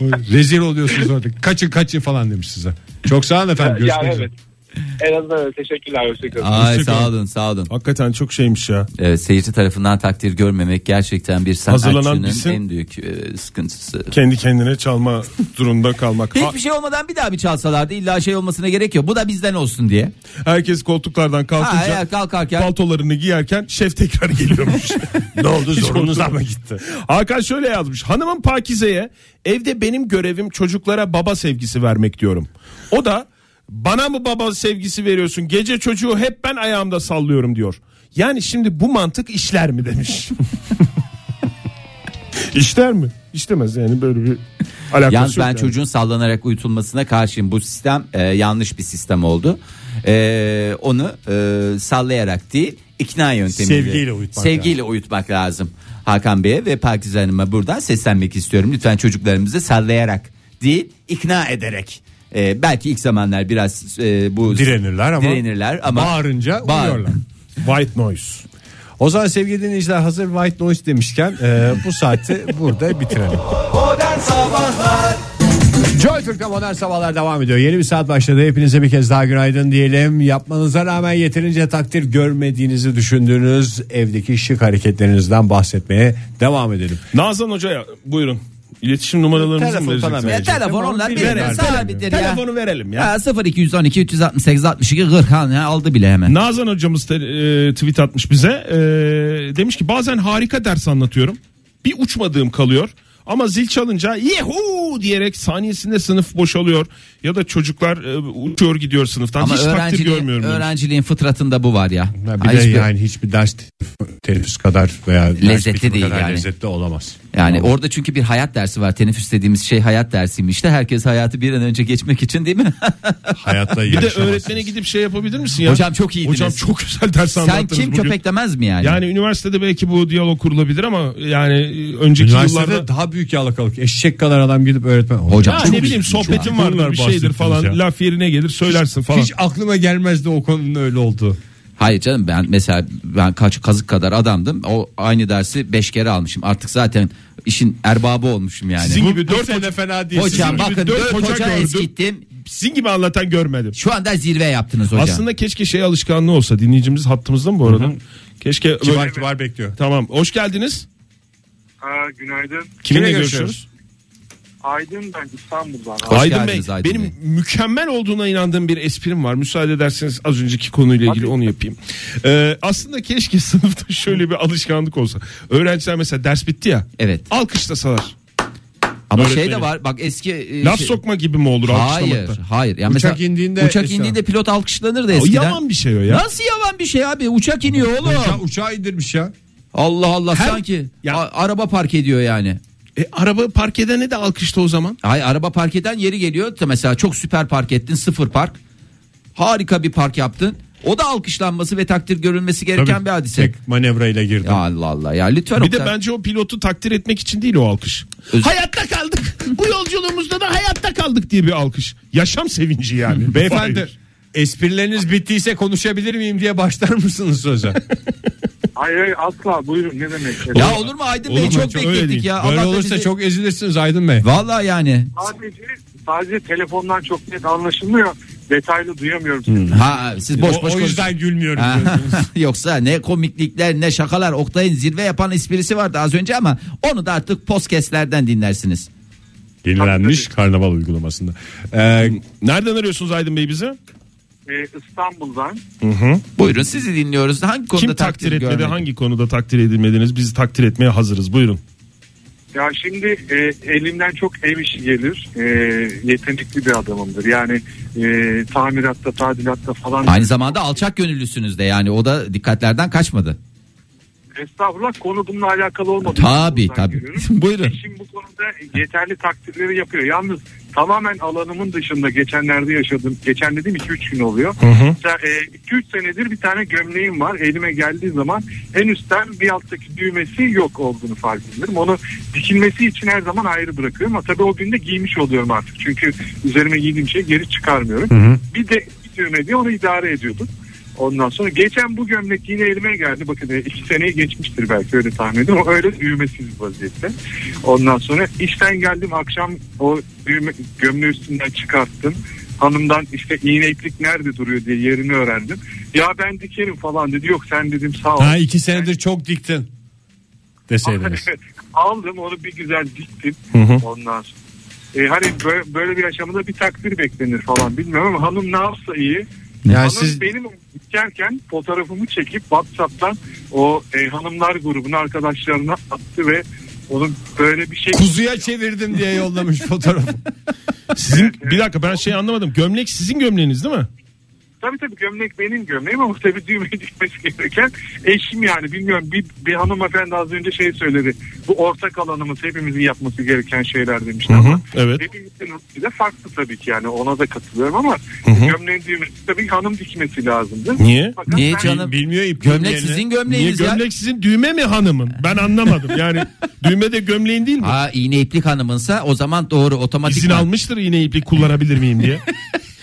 rezil oluyorsunuz orada. Kaçın kaçın falan demiş size. Çok sağ olun efendim. Görüşmek üzere. evet. En azından öyle. Teşekkürler. Hoşçakalın. Ay sağ olun sağ olun. Hakikaten çok şeymiş ya. Evet, seyirci tarafından takdir görmemek gerçekten bir Hazırlanan sanatçının en büyük e, sıkıntısı. Kendi kendine çalma durumunda kalmak. Ha- Hiçbir şey olmadan bir daha bir çalsalardı illa şey olmasına gerek yok. Bu da bizden olsun diye. herkes koltuklardan Ha, kalkınca eğer kalkarken paltolarını giyerken şef tekrar geliyormuş. Ne oldu zorunuza mı gitti? Hakan şöyle yazmış. Hanımım Pakize'ye evde benim görevim çocuklara baba sevgisi vermek diyorum. O da bana mı baba sevgisi veriyorsun? Gece çocuğu hep ben ayağımda sallıyorum diyor. Yani şimdi bu mantık işler mi demiş. işler mi? İşlemez yani böyle bir alakası Yalnız yok ben yani. çocuğun sallanarak uyutulmasına karşıyım. Bu sistem e, yanlış bir sistem oldu. E, onu e, sallayarak değil ikna yöntemiyle. Sevgiyle uyutmak Sevgiyle uyutmak lazım. Hakan Bey'e ve Pakize Hanım'a buradan seslenmek istiyorum. Lütfen çocuklarımızı sallayarak değil ikna ederek. E, belki ilk zamanlar biraz e, bu Direnirler ama direnirler ama bağırınca Bağır. uyuyorlar. White noise. O zaman sevgili dinleyiciler hazır white noise demişken e, bu saati burada bitirelim. Joy Türk'te modern sabahlar devam ediyor. Yeni bir saat başladı. Hepinize bir kez daha günaydın diyelim. Yapmanıza rağmen yeterince takdir görmediğinizi düşündüğünüz evdeki şık hareketlerinizden bahsetmeye devam edelim. Nazan Hoca'ya buyurun. İletişim numaralarınızı mı Telefon vereceksiniz? falan Ya telefon onlar bilmiyorum. bir Verelim, sabittir ya. Telefonu verelim ya. Ha, 0212 368 62 40 ha, ya, aldı bile hemen. Nazan hocamız te- e, tweet atmış bize. E, demiş ki bazen harika ders anlatıyorum. Bir uçmadığım kalıyor. Ama zil çalınca yehu diyerek saniyesinde sınıf boşalıyor. Ya da çocuklar e, uçuyor gidiyor sınıftan. Ama Hiç takdir öğrenciliğin, görmüyorum. demiş. öğrenciliğin fıtratında bu var ya. Ya bir Ay, de hiçbir- yani hiçbir ders teneffüs kadar veya Lezzetli değil kadar yani. lezzetli olamaz. Yani orada çünkü bir hayat dersi var. Teneffüs dediğimiz şey hayat dersiymiş de herkes hayatı bir an önce geçmek için değil mi? Hayatta Bir de öğretmene gidip şey yapabilir misin ya? Hocam çok iyiydiniz. Hocam çok güzel ders Sen anlattınız kim bugün. köpek demez mi yani? Yani üniversitede belki bu diyalog kurulabilir ama yani önceki Üniversitede yıllarda daha büyük yalakalık. Eşek kadar adam gidip öğretmen. Hocam ya çok ne bileyim vardır Bunlar bir şeydir falan ya. laf yerine gelir söylersin falan. Hiç aklıma gelmezdi o konunun öyle olduğu. Hayır canım ben mesela ben kaç kazık kadar adamdım. O aynı dersi 5 kere almışım. Artık zaten işin erbabı olmuşum yani. Sizin gibi Bu dört sene hoca, fena değil. Hocam gibi bakın dört 4 hoca hoca, eskittim. sizin gibi anlatan görmedim. Şu anda zirve yaptınız hocam. Aslında keşke şey alışkanlığı olsa dinleyicimiz hattımızda mı bu arada? Keşke Kibar böyle- kibar bekliyor. Tamam hoş geldiniz. Ha, günaydın. Kiminle görüşüyoruz? görüşüyoruz? Aydın ben İstanbul'dan. Hoş Aydın Bey geldiniz Aydın benim Bey. mükemmel olduğuna inandığım bir esprim var. Müsaade ederseniz az önceki konuyla ilgili onu yapayım. Ee, aslında keşke sınıfta şöyle bir alışkanlık olsa. Öğrenciler mesela ders bitti ya. Evet. Alkışlasalar. Ama öğretmeni. şey de var bak eski e, Laf şey- sokma gibi mi olur Hayır, alkışlamakta? hayır. Yani Uçak mesela indiğinde uçak işte- indiğinde pilot alkışlanırdı O eskiden. yalan bir şey o ya. Nasıl yalan bir şey abi? Uçak iniyor oğlum. Uça, uçağı indirmiş ya. Allah Allah Her- sanki Ya- a- araba park ediyor yani. E, araba park edene de alkışta o zaman. Hay araba park eden yeri geliyor. Mesela çok süper park ettin, sıfır park. Harika bir park yaptın. O da alkışlanması ve takdir görülmesi gereken Tabii, bir hadise. Tek manevrayla girdi. Ya Allah Allah ya lütfen Bir de bence o pilotu takdir etmek için değil o alkış. Öz- Hayatta kaldık. Bu yolculuğumuzda da hayatta kaldık diye bir alkış. Yaşam sevinci yani. Beyefefendi Hayır. Esprileriniz bittiyse konuşabilir miyim diye başlar mısınız söze? Hayır hayır asla buyurun ne demek. Ya olur mu Aydın Olur Bey mu? çok değil. ya. Böyle Allah olursa bizi- çok ezilirsiniz Aydın Bey. Vallahi yani. Sadece, sadece telefondan çok net anlaşılmıyor. Detaylı duyamıyorum. sizi. Ha siz boş o, boş o yüzden konuşun. diyorsunuz. Yoksa ne komiklikler ne şakalar Oktay'ın zirve yapan esprisi vardı az önce ama onu da artık podcastlerden dinlersiniz. Yenilenmiş karnaval uygulamasında. Ee, Nereden arıyorsunuz Aydın Bey bizi? Ee, İstanbul'dan. Buyurun sizi dinliyoruz. Hangi konuda Kim takdir etmedi görmedi? hangi konuda takdir edilmediniz bizi takdir etmeye hazırız buyurun. Ya şimdi e, elimden çok ev işi gelir. E, yetenekli bir adamımdır. Yani e, tamiratta, tadilatta falan. Aynı zamanda alçak gönüllüsünüz de yani o da dikkatlerden kaçmadı. Estağfurullah konu bununla alakalı olmadı. Tabii tabii. Buyurun. Eşim bu konuda yeterli takdirleri yapıyor. Yalnız tamamen alanımın dışında geçenlerde yaşadım. Geçen dediğim 2-3 gün oluyor. Mesela, 2-3 senedir bir tane gömleğim var. Elime geldiği zaman en üstten bir alttaki düğmesi yok olduğunu fark ediyorum. Onu dikilmesi için her zaman ayrı bırakıyorum. Ama tabii o gün de giymiş oluyorum artık. Çünkü üzerime giydiğim şeyi geri çıkarmıyorum. Bir de bir düğme diye onu idare ediyordum. Ondan sonra geçen bu gömlek yine elime geldi. Bakın e, iki seneyi geçmiştir belki öyle tahmin ediyorum. Ama öyle düğmesiz vaziyette. Ondan sonra işten geldim akşam o düğme, gömleği üstünden çıkarttım. Hanımdan işte iğne iplik nerede duruyor diye yerini öğrendim. Ya ben dikerim falan dedi. Yok sen dedim sağ ol. ha iki senedir çok diktin deseydiniz. Aldım onu bir güzel diktim. Ondan sonra. E, hani böyle, böyle bir aşamada bir takdir beklenir falan bilmiyorum ama hanım ne yapsa iyi. Yani Hanım siz benim dikerken fotoğrafımı çekip WhatsApp'tan o e, hanımlar grubuna arkadaşlarına attı ve onun böyle bir şey kuzuya çevirdim diye yollamış fotoğrafı. Sizin bir dakika ben şey anlamadım. Gömlek sizin gömleğiniz değil mi? Tabii tabii gömlek benim gömleğim ama tabii düğme dikmesi gereken eşim yani bilmiyorum bir, bir hanımefendi az önce şey söyledi. Bu ortak alanımız hepimizin yapması gereken şeyler demişti Hı hı, ama evet. hepimizin de farklı tabii ki yani ona da katılıyorum ama gömleğin düğmesi tabii hanım dikmesi lazımdı. Niye? Fakat Niye ben- canım? Bilmiyor ip Gömlek gömleğini. sizin Niye gömleğiniz ya. gömlek sizin düğme mi hanımın? Ben anlamadım. Yani düğme de gömleğin değil mi? Ha iğne iplik hanımınsa o zaman doğru otomatik. İzin almıştır iğne iplik kullanabilir miyim diye.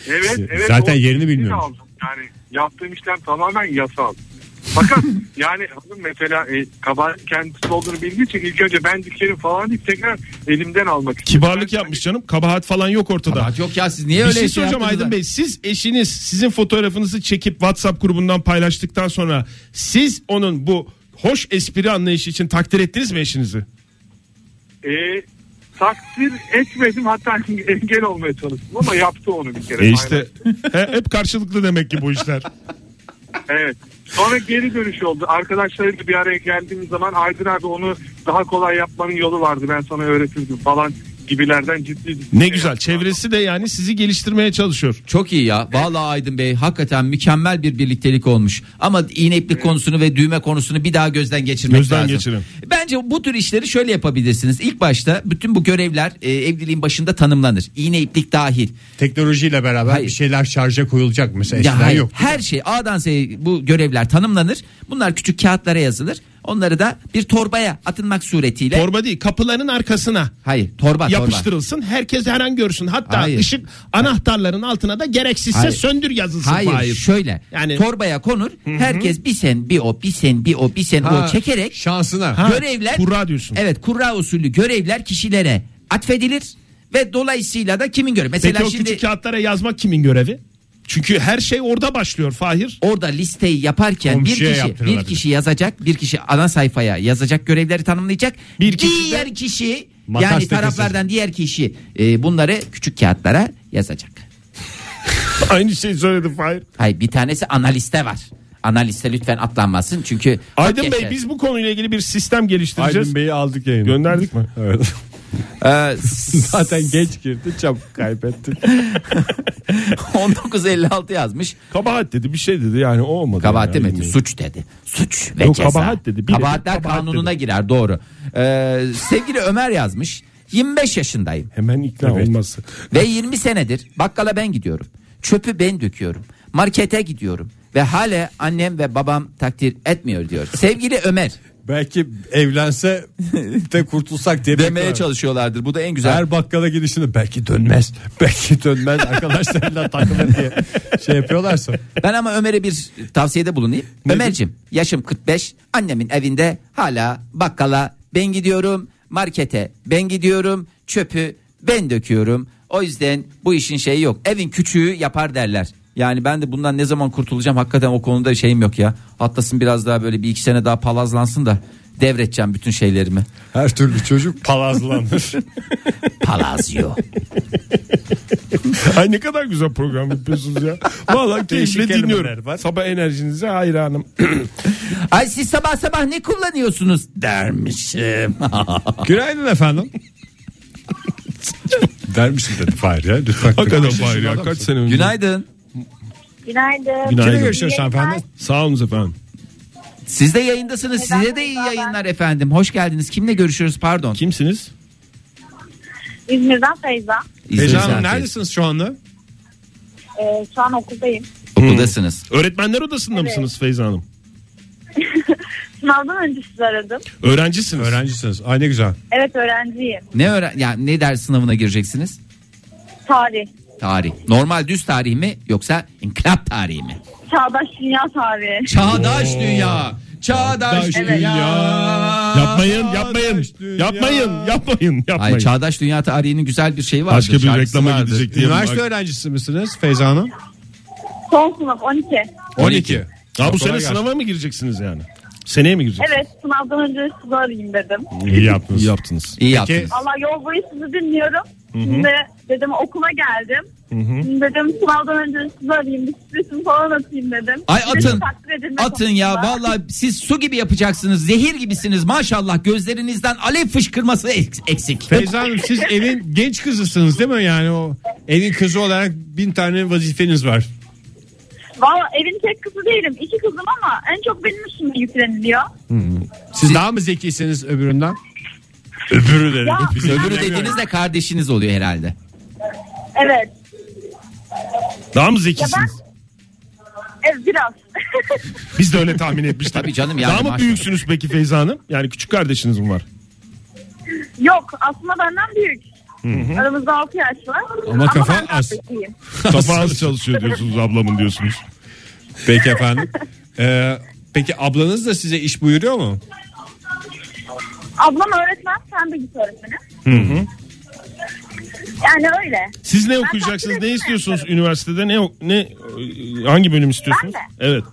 Evet, evet. Zaten o- yerini bilmiyormuş. aldım. Yani yaptığım işlem tamamen yasal. Fakat yani hanım mesela e, kabahat kendisi olduğunu bildiği için ilk önce ben dikerim falan deyip tekrar elimden almak istiyor. Kibarlık Ben- yapmış canım. Kabahat falan yok ortada. Kabahat yok ya siz niye Bir öyle şey şey soracağım Aydın da? Bey. Siz eşiniz sizin fotoğrafınızı çekip WhatsApp grubundan paylaştıktan sonra siz onun bu hoş espri anlayışı için takdir ettiniz mi eşinizi? E, takdir etmedim hatta engel olmaya çalıştım ama yaptı onu bir kere. E işte he- hep karşılıklı demek ki bu işler. Evet. Sonra geri dönüş oldu. Arkadaşlarıyla bir araya geldiğimiz zaman Aydın abi onu daha kolay yapmanın yolu vardı. Ben sana öğretirdim falan gibilerden ciddi ciddi. Ne şey güzel. Çevresi de yani sizi geliştirmeye çalışıyor. Çok iyi ya. Vallahi Aydın Bey hakikaten mükemmel bir birliktelik olmuş. Ama iğne iplik konusunu ve düğme konusunu bir daha gözden geçirmek Gözden lazım. geçirin. Bence bu tür işleri şöyle yapabilirsiniz. İlk başta bütün bu görevler e, evliliğin başında tanımlanır. İğne iplik dahil. Teknolojiyle beraber Hayır. bir şeyler şarja koyulacak mesela Ya eskiden hayır, yok. her şey A'dan Z'ye bu görevler tanımlanır. Bunlar küçük kağıtlara yazılır. Onları da bir torbaya atılmak suretiyle. Torba değil kapıların arkasına hayır, torba torba. yapıştırılsın. Herkes her an görsün. Hatta Hayır. ışık anahtarların altına da gereksizse Hayır. söndür yazılsın. Hayır Fahir. şöyle Yani- torbaya konur herkes bir sen bir o bir sen bir o bir sen Ha, o çekerek şansına. Ha, görevler kurra diyorsun. Evet kurra usulü görevler kişilere atfedilir ve dolayısıyla da kimin görevi? Mesela Peki o şimdi küçük kağıtlara yazmak kimin görevi? Çünkü her şey orada başlıyor Fahir. orada listeyi yaparken bir kişi bir kişi yazacak, bir kişi ana sayfaya yazacak görevleri tanımlayacak. Bir kişi de- diğer kişi Makas yani taraflardan diğer kişi e, bunları küçük kağıtlara yazacak. Aynı şeyi söyledi Fahir. Hayır bir tanesi analiste var. Analiste lütfen atlanmasın çünkü Aydın Bey yaşa- biz bu konuyla ilgil bir sistem geliştireceğiz. Aydın Bey'i aldık yayına. Gönderdik mi? Evet. Ee, Zaten geç girdi çabuk kaybetti. 1956 yazmış. Kabahat dedi bir şey dedi yani o olmadı. Kabahat yani, demedi. Bey. Suç dedi. Suç ve Yok, ceza. kabahat dedi. Kabahatler kabahat kanununa dedi. girer doğru. Ee, sevgili Ömer yazmış. 25 yaşındayım Hemen ikna Evet. olması. ve 20 senedir bakkala ben gidiyorum. Çöpü ben döküyorum. Markete gidiyorum ve hala annem ve babam takdir etmiyor diyor. Sevgili Ömer Belki evlense de kurtulsak diye Demeye bekliyorlar. çalışıyorlardır. Bu da en güzel. Her bakkala gidişinde belki dönmez. Belki dönmez arkadaşlarıyla takılır diye şey yapıyorlarsa. Ben ama Ömer'e bir tavsiyede bulunayım. Ömer'cim yaşım 45 annemin evinde hala bakkala ben gidiyorum markete ben gidiyorum çöpü ben döküyorum. O yüzden bu işin şeyi yok. Evin küçüğü yapar derler. Yani ben de bundan ne zaman kurtulacağım hakikaten o konuda şeyim yok ya. Atlasın biraz daha böyle bir iki sene daha palazlansın da devredeceğim bütün şeylerimi. Her türlü çocuk palazlanır. Palazyo. Ay ne kadar güzel program yapıyorsunuz ya. Vallahi Değişik keyifle kelimeler dinliyorum. var. Sabah enerjinize hayranım. Ay siz sabah sabah ne kullanıyorsunuz dermişim. Günaydın efendim. Dermişim dedi Fahir ya. Lütfen. Hakikaten 45 Fahir ya kaç sene önce. Günaydın. Günaydın. Günaydın. Kimle görüşüyoruz efendim? Sağ olun efendim. Siz de yayındasınız. Size de iyi yayınlar efendim. Hoş geldiniz. Kimle görüşüyoruz pardon? Kimsiniz? İzmir'den Feyza. Feyza Hanım İzmir'den. neredesiniz şu anda? Ee, şu an okuldayım. Okuldasınız. Öğretmenler odasında Evet. mısınız Feyza Hanım? Sınavdan önce sizi aradım. Öğrencisiniz. Öğrencisiniz. Ay ne güzel. Evet öğrenciyim. Ne öğren yani ne ders sınavına gireceksiniz? Tarih. Tarih. Normal düz tarih mi yoksa inkılap tarihi mi? Çağdaş dünya tarihi. Çağdaş dünya. Çağdaş Çağdaş dünya. dünya. Yapmayın, yapmayın. dünya. Yapmayın, yapmayın, yapmayın. Ay çağdaş dünya tarihinin güzel bir şeyi var. Başka bir reklama gidecek diye. Üniversite öğrencisi misiniz Feyza Hanım? Son sınıf 12. 12. Ha bu Kolay sene gelsin. sınava mı gireceksiniz yani? Seneye mi gireceksiniz? Evet sınavdan önce sizi arayayım dedim. İyi yaptınız. İyi yaptınız. İyi yaptınız. Allah yol boyu sizi dinliyorum. Şimdi dedim okula geldim. Şimdi dedim sınavdan önce sizi arayayım. Bir sürprizimi falan atayım dedim. Ay de atın. Atın ya vallahi siz su gibi yapacaksınız. Zehir gibisiniz maşallah. Gözlerinizden alev fışkırması eks- eksik. Feyza Hanım siz evin genç kızısınız değil mi? Yani o evin kızı olarak bin tane vazifeniz var. Valla evin tek kızı değilim. İki kızım ama en çok benim üstüme yükleniliyor. Siz daha mı zekisiniz öbüründen? Öbürü dedim. Ya. Öbürü dediğiniz de kardeşiniz oluyor herhalde. Evet. Daha mı zekisiniz? Evet biraz. Biz de öyle tahmin etmiştik. Tabii canım yani Daha mı maşallah. büyüksünüz peki Feyza Hanım? Yani küçük kardeşiniz mi var? Yok aslında benden büyük. Aramızda 6 yaş var. Ama kafa ben az. Kafa az çalışıyor diyorsunuz ablamın diyorsunuz. Peki efendim. Ee, peki ablanız da size iş buyuruyor mu? Ablam öğretmen, sen de git öğretmenim. Yani öyle. Siz ne Ben okuyacaksınız? takdir Ne istiyorsunuz üniversitede? Ne ne hangi bölüm istiyorsunuz? Ben Evet.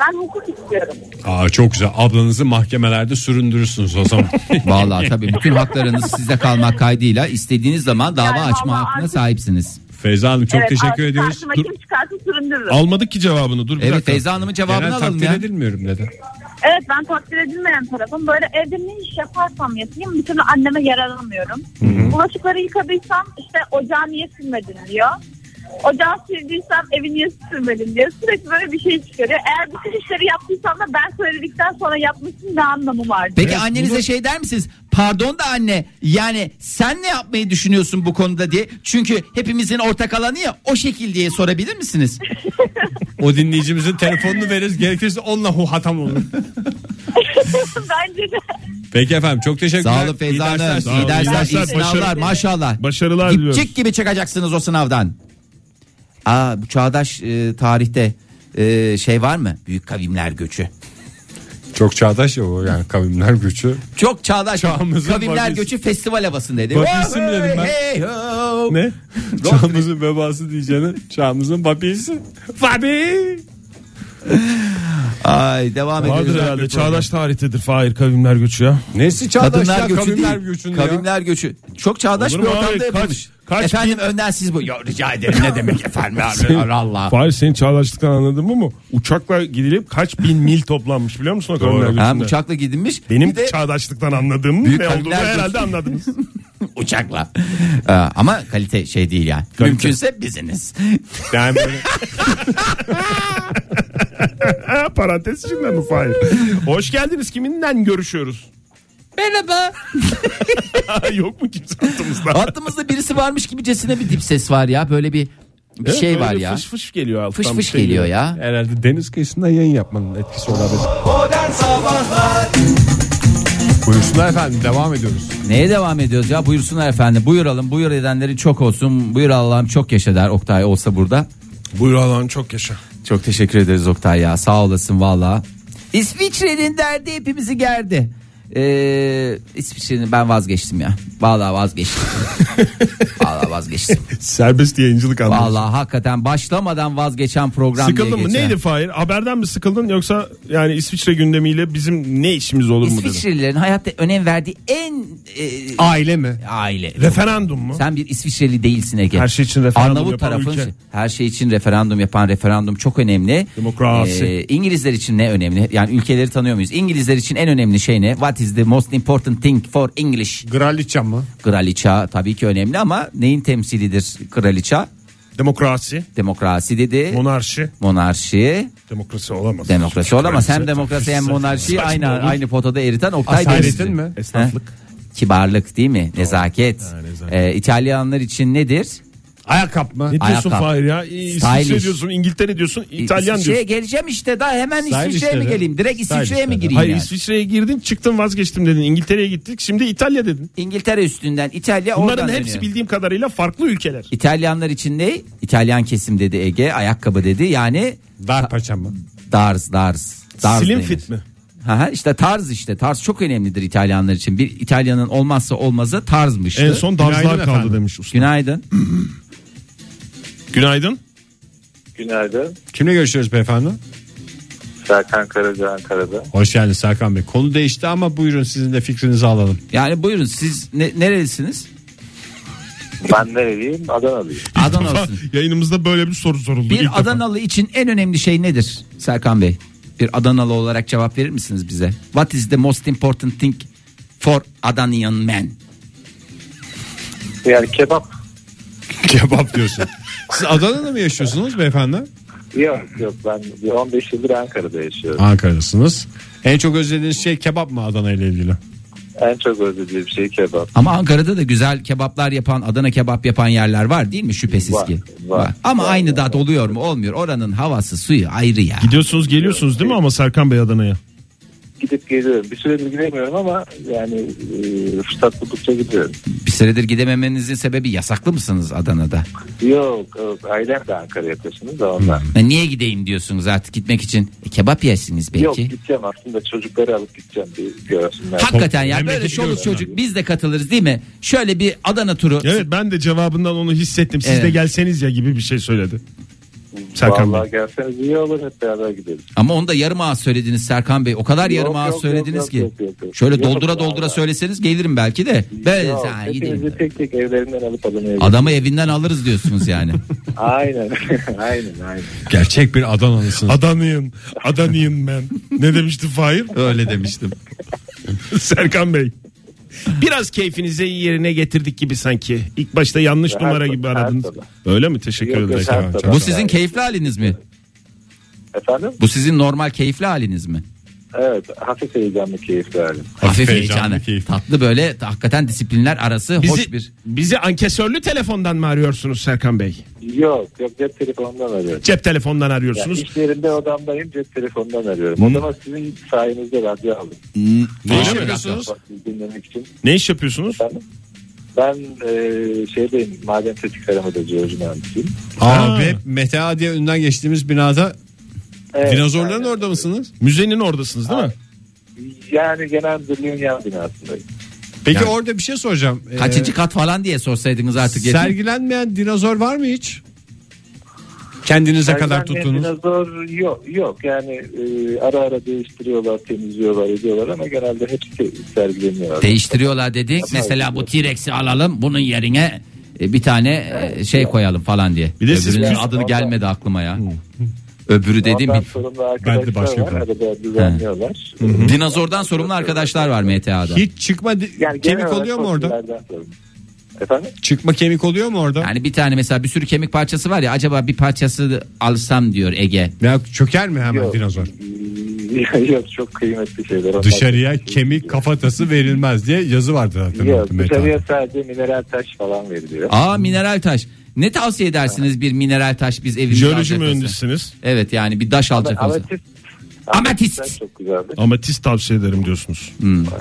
Ben hukuk istiyorum. Aa çok güzel. Ablanızı mahkemelerde süründürürsünüz o zaman. Vallahi tabii bütün haklarınız sizde kalmak kaydıyla istediğiniz zaman dava Yani açma hakkına artık- sahipsiniz. Feyza Hanım çok evet, teşekkür ediyoruz. Dur, kim çıkarsa süründürürüm. Almadık ki cevabını. Dur bir Evet dakika. Feyza Hanım'ın cevabını genel alalım takdir ya. edilmiyorum dedi. Evet ben takdir edilmeyen tarafım. Böyle evde ne iş yaparsam yapayım bir türlü anneme yaralamıyorum. Bulaşıkları yıkadıysam işte ocağı niye silmedin diyor. Ocağı sildiysem evi niye silmedin diyor. Sürekli böyle bir şey çıkarıyor. Eğer bütün işleri yaptıysam da ben söyledikten sonra yapmışsın ne anlamı var. Peki Evet, annenize bunu- şey der misiniz? Pardon da anne yani sen ne yapmayı düşünüyorsun bu konuda diye. Çünkü hepimizin ortak alanı ya o şekil diye sorabilir misiniz? O dinleyicimizin telefonunu veririz. Gerekirse onunla hu hatam olur. Bence de. Peki efendim çok teşekkürler. Sağ olun Feyza İyi dersler. Hanım. Sağ olun. İyi dersler, İyi sınavlar başarı- maşallah. Başarılar diliyoruz. Dipçik gibi çıkacaksınız o sınavdan. Aa bu çağdaş e, tarihte e, şey var mı? Büyük kavimler göçü. Çok çağdaş ya o yani kavimler gücü. Çok çağdaş. Çağımızın Kavimler vabisi. göçü festival havasındaydı. Vabisi mi dedim ben? Hey ho. Ne? Çağımızın vebası diyeceğine çağımızın babisi. Babi. Ay devam ediyoruz. Vardır herhalde. Çağdaş tarihtadır Fahir kavimler göçü ya. Nesi çağdaş Kadınlar ya göçü kavimler değil. ya. Kavimler göçü. Çok çağdaş Olur bir ortamda abi? Kaç- yapılmış. kaç efendim önden siz bu. Ya, rica ederim ne demek efendim. Allah Allah. Fahir senin çağdaşlıktan anladın mı mu? Uçakla gidilip kaç bin mil toplanmış biliyor musun o kavimler Ha, göçünde? uçakla gidilmiş. Benim de çağdaşlıktan anladığım Büyük ne olduğunu göçü. herhalde anladınız. uçakla. Ee, ama kalite şey değil yani. Mümkünse biziniz. Yani böyle Ha, Parantez içinden mi Fahir? Hoş geldiniz. Kiminle görüşüyoruz? Merhaba. Yok mu kimse hattımızda? Hattımızda birisi varmış gibicesine bir dip ses var ya. Böyle bir bir Evet, şey böyle var ya. Fış fış geliyor alttan. Fış bir fış şey geliyor ya. herhalde deniz kıyısında yayın yapmanın etkisi olabilir. Modern Sabahlar Buyursunlar efendim devam ediyoruz. Neye devam ediyoruz ya buyursunlar efendim buyuralım buyur edenleri çok olsun buyur Allah'ım çok yaşa der Oktay olsa burada. Buyur Allah'ın çok yaşa. Çok teşekkür ederiz Oktay ya sağ olasın valla. İsviçre'nin derdi hepimizi gerdi. Ee, İsviçre'nin ben vazgeçtim ya. Valla vazgeçtim. Valla vazgeçtim. Serbest yayıncılık anlamında. Valla hakikaten başlamadan vazgeçen program diye Sıkıldın mı? geçer. Neydi Fahir? Haberden mi sıkıldın yoksa yani İsviçre gündemiyle bizim ne işimiz olur mu dedin? İsviçrelilerin hayatta önem verdiği en e, Aile mi? aile. Referandum mu? Sen bir İsviçreli değilsin Ege. Her şey için referandum Arnavut yapan tarafın ülke. her şey için referandum yapan referandum çok önemli. Demokrasi. Ee, İngilizler için ne önemli? Yani ülkeleri tanıyor muyuz? İngilizler için en önemli şey ne? What is the most important thing for English? Graliçam mı? Kraliça tabii ki önemli ama neyin temsilidir kraliça? Demokrasi, Demokrasi dedi. monarşi, monarşi, demokrasi olamaz. demokrasi olamaz. Hem Kraliçe, demokrasi hem monarşi aynı aynı potada eriten Oktay Asaletin mi? Esnaflık. Kibarlık değil mi? Nezaket. Ha, nezaket. Ee, İtalyanlar için nedir? Ayakkabı mı? Ne diyorsun Ayakkabı. Fahir ya? İsviçre diyorsun, İngiltere diyorsun, İtalyan İsviçre'ye diyorsun. geleceğim işte daha hemen İsviçre'ye mi geleyim? Direkt İsviçre'ye mi gireyim Hayır yani? İsviçre'ye girdin çıktın vazgeçtim dedin. İngiltere'ye gittik şimdi İtalya dedin. İngiltere üstünden İtalya Bunların oradan hepsi dönüyor. bildiğim kadarıyla farklı ülkeler. İtalyanlar için ne? İtalyan kesim dedi Ege. Ayakkabı dedi. Yani Dar paça mı? darz darz. darz Slim denir. fit mi? Ha ha, işte tarz işte. Tarz çok önemlidir İtalyanlar için. Bir İtalyanın olmazsa olmazı tarzmıştı. En son darzlar kaldı demiş usta. Günaydın. Günaydın. Günaydın. Kimle görüşüyoruz beyefendi? Serkan Karaca Ankara'da. Hoş geldiniz Serkan Bey. Konu değişti ama buyurun sizin de fikrinizi alalım. Yani buyurun siz ne, nerelisiniz? Ben nereliyim? Adanalıyım. Adanalısın. Yayınımızda böyle bir soru soruldu. ilk Bir defa. Adanalı için en önemli şey nedir Serkan Bey? Bir Adanalı olarak cevap verir misiniz bize? What is the most important thing for Adanian man? Yani kebap. Kebap diyorsun. Siz Adana'da mı yaşıyorsunuz beyefendi? Yok yok ben bir 15 yıldır Ankara'da yaşıyorum. Ankara'dasınız. En çok özlediğiniz şey kebap mı Adana ile ilgili? En çok özlediğim şey kebap. Ama Ankara'da da güzel kebaplar yapan, Adana kebap yapan yerler var değil mi? Şüphesiz Var, ki. var. Ama Var, aynı var, tat oluyor mu? Olmuyor. Oranın havası, suyu ayrı ya. Gidiyorsunuz geliyorsunuz değil mi ama Serkan Bey Adana'ya? Gidip geliyorum. Bir süredir gidemiyorum ama yani e, fırsat buldukça gidiyorum. Bir süredir gidememenizin sebebi yasaklı mısınız Adana'da? Yok, yok ailem de Ankara'ya taşındı da ondan. Ya niye gideyim diyorsunuz artık gitmek için? E, kebap yersiniz belki. Yok gideceğim aslında çocukları alıp gideceğim bir görsünler. Hakikaten ya böyle çoluk çocuk biz de katılırız değil mi? Şöyle bir Adana turu. Evet ben de cevabından onu hissettim. Siz Evet. de gelseniz ya gibi bir şey söyledi. Serkan Vallahi gelseniz iyi olur hep beraber gideriz. Ama onu da yarım ağız söylediniz Serkan Bey. O kadar Yok, yarım ağız yok, söylediniz yok, ki. yok, yok, yok. Şöyle Yok, doldura doldura vallahi. söyleseniz gelirim belki de. Böyle Yok, sen gideyim. hepinizi tek tek evlerinden alıp Adana'ya Adamı evinden alırız diyorsunuz yani. Aynen. aynen aynen. Gerçek bir Adanalısınız. Adanıyım. Adanıyım ben. Ne demişti Fahir? Öyle demiştim. Serkan Bey. Biraz keyfinizi yerine getirdik gibi sanki. İlk başta yanlış Her numara gibi aradınız. Öyle mi? Teşekkür tabii. Bu sizin keyifli haliniz mi? Efendim? Bu sizin normal keyifli haliniz mi? Evet. Hafif heyecanlı keyifli halim. Hafif heyecanlı, heyecanlı. keyifli. Tatlı böyle hakikaten disiplinler arası Bizi, hoş bir. bizi ankesörlü telefondan mı arıyorsunuz Serkan Bey? Yok yok cep telefonundan arıyorum. Cep telefondan Yani arıyorsunuz. iş yerinde odamdayım cep telefonundan arıyorum. Odama sizin sayenizde radyo aldım. Ne iş yapıyorsunuz? Dinlemek için. Ne iş yapıyorsunuz? Efendim? Ben e, şeydeyim maden tetkik aramada jeoloji mühendisiyim. Aa, Ha. ve Meta diye önden geçtiğimiz binada Evet, dinozorların aynen. orada mısınız? Müzenin oradasınız değil mi? Yani genel müdürlüğün yan binasındayım. Peki Yani- orada bir şey soracağım. Ee, Kaçıncı kat falan diye sorsaydınız artık. yeter. sergilenmeyen dinozor var mı hiç? Kendinize kadar Sergilenmeyen tuttuğunuz. Dinozor yok, yok yani e, ara ara değiştiriyorlar, temizliyorlar, ediyorlar ama genelde hepsi sergileniyor. Değiştiriyorlar dedik. Mesela bu T-Rex'i alalım bunun yerine e, bir tane e, şey koyalım falan diye. Bir de siz Öbürünün küs- adı gelmedi aklıma ya. Öbürü mi? sorumlu Ben de başka arkadaşlar var, bir- arada düzenliyorlar. Dinozordan sorumlu arkadaşlar var MTA'da. Hiç çıkma Yani kemik oluyor mu orada? Efendim? Çıkma kemik oluyor mu orada? Yani bir tane mesela bir sürü kemik parçası var ya acaba bir parçası alsam diyor Ege. Ya çöker mi hemen Yok. dinozor? Yok çok kıymetli şeyler. Onlar Dışarıya kemik kafatası verilmez diye yazı vardı zaten. Yok dışarıya sadece mineral taş falan veriliyor. Aa mineral taş. Ne tavsiye edersiniz bir mineral taş biz evimizde Jeoloji alacak mühendisiniz. Evet yani bir taş alacak Ama olsa. siz, Amatist. Çok güzeldi. Amatist tavsiye ederim diyorsunuz.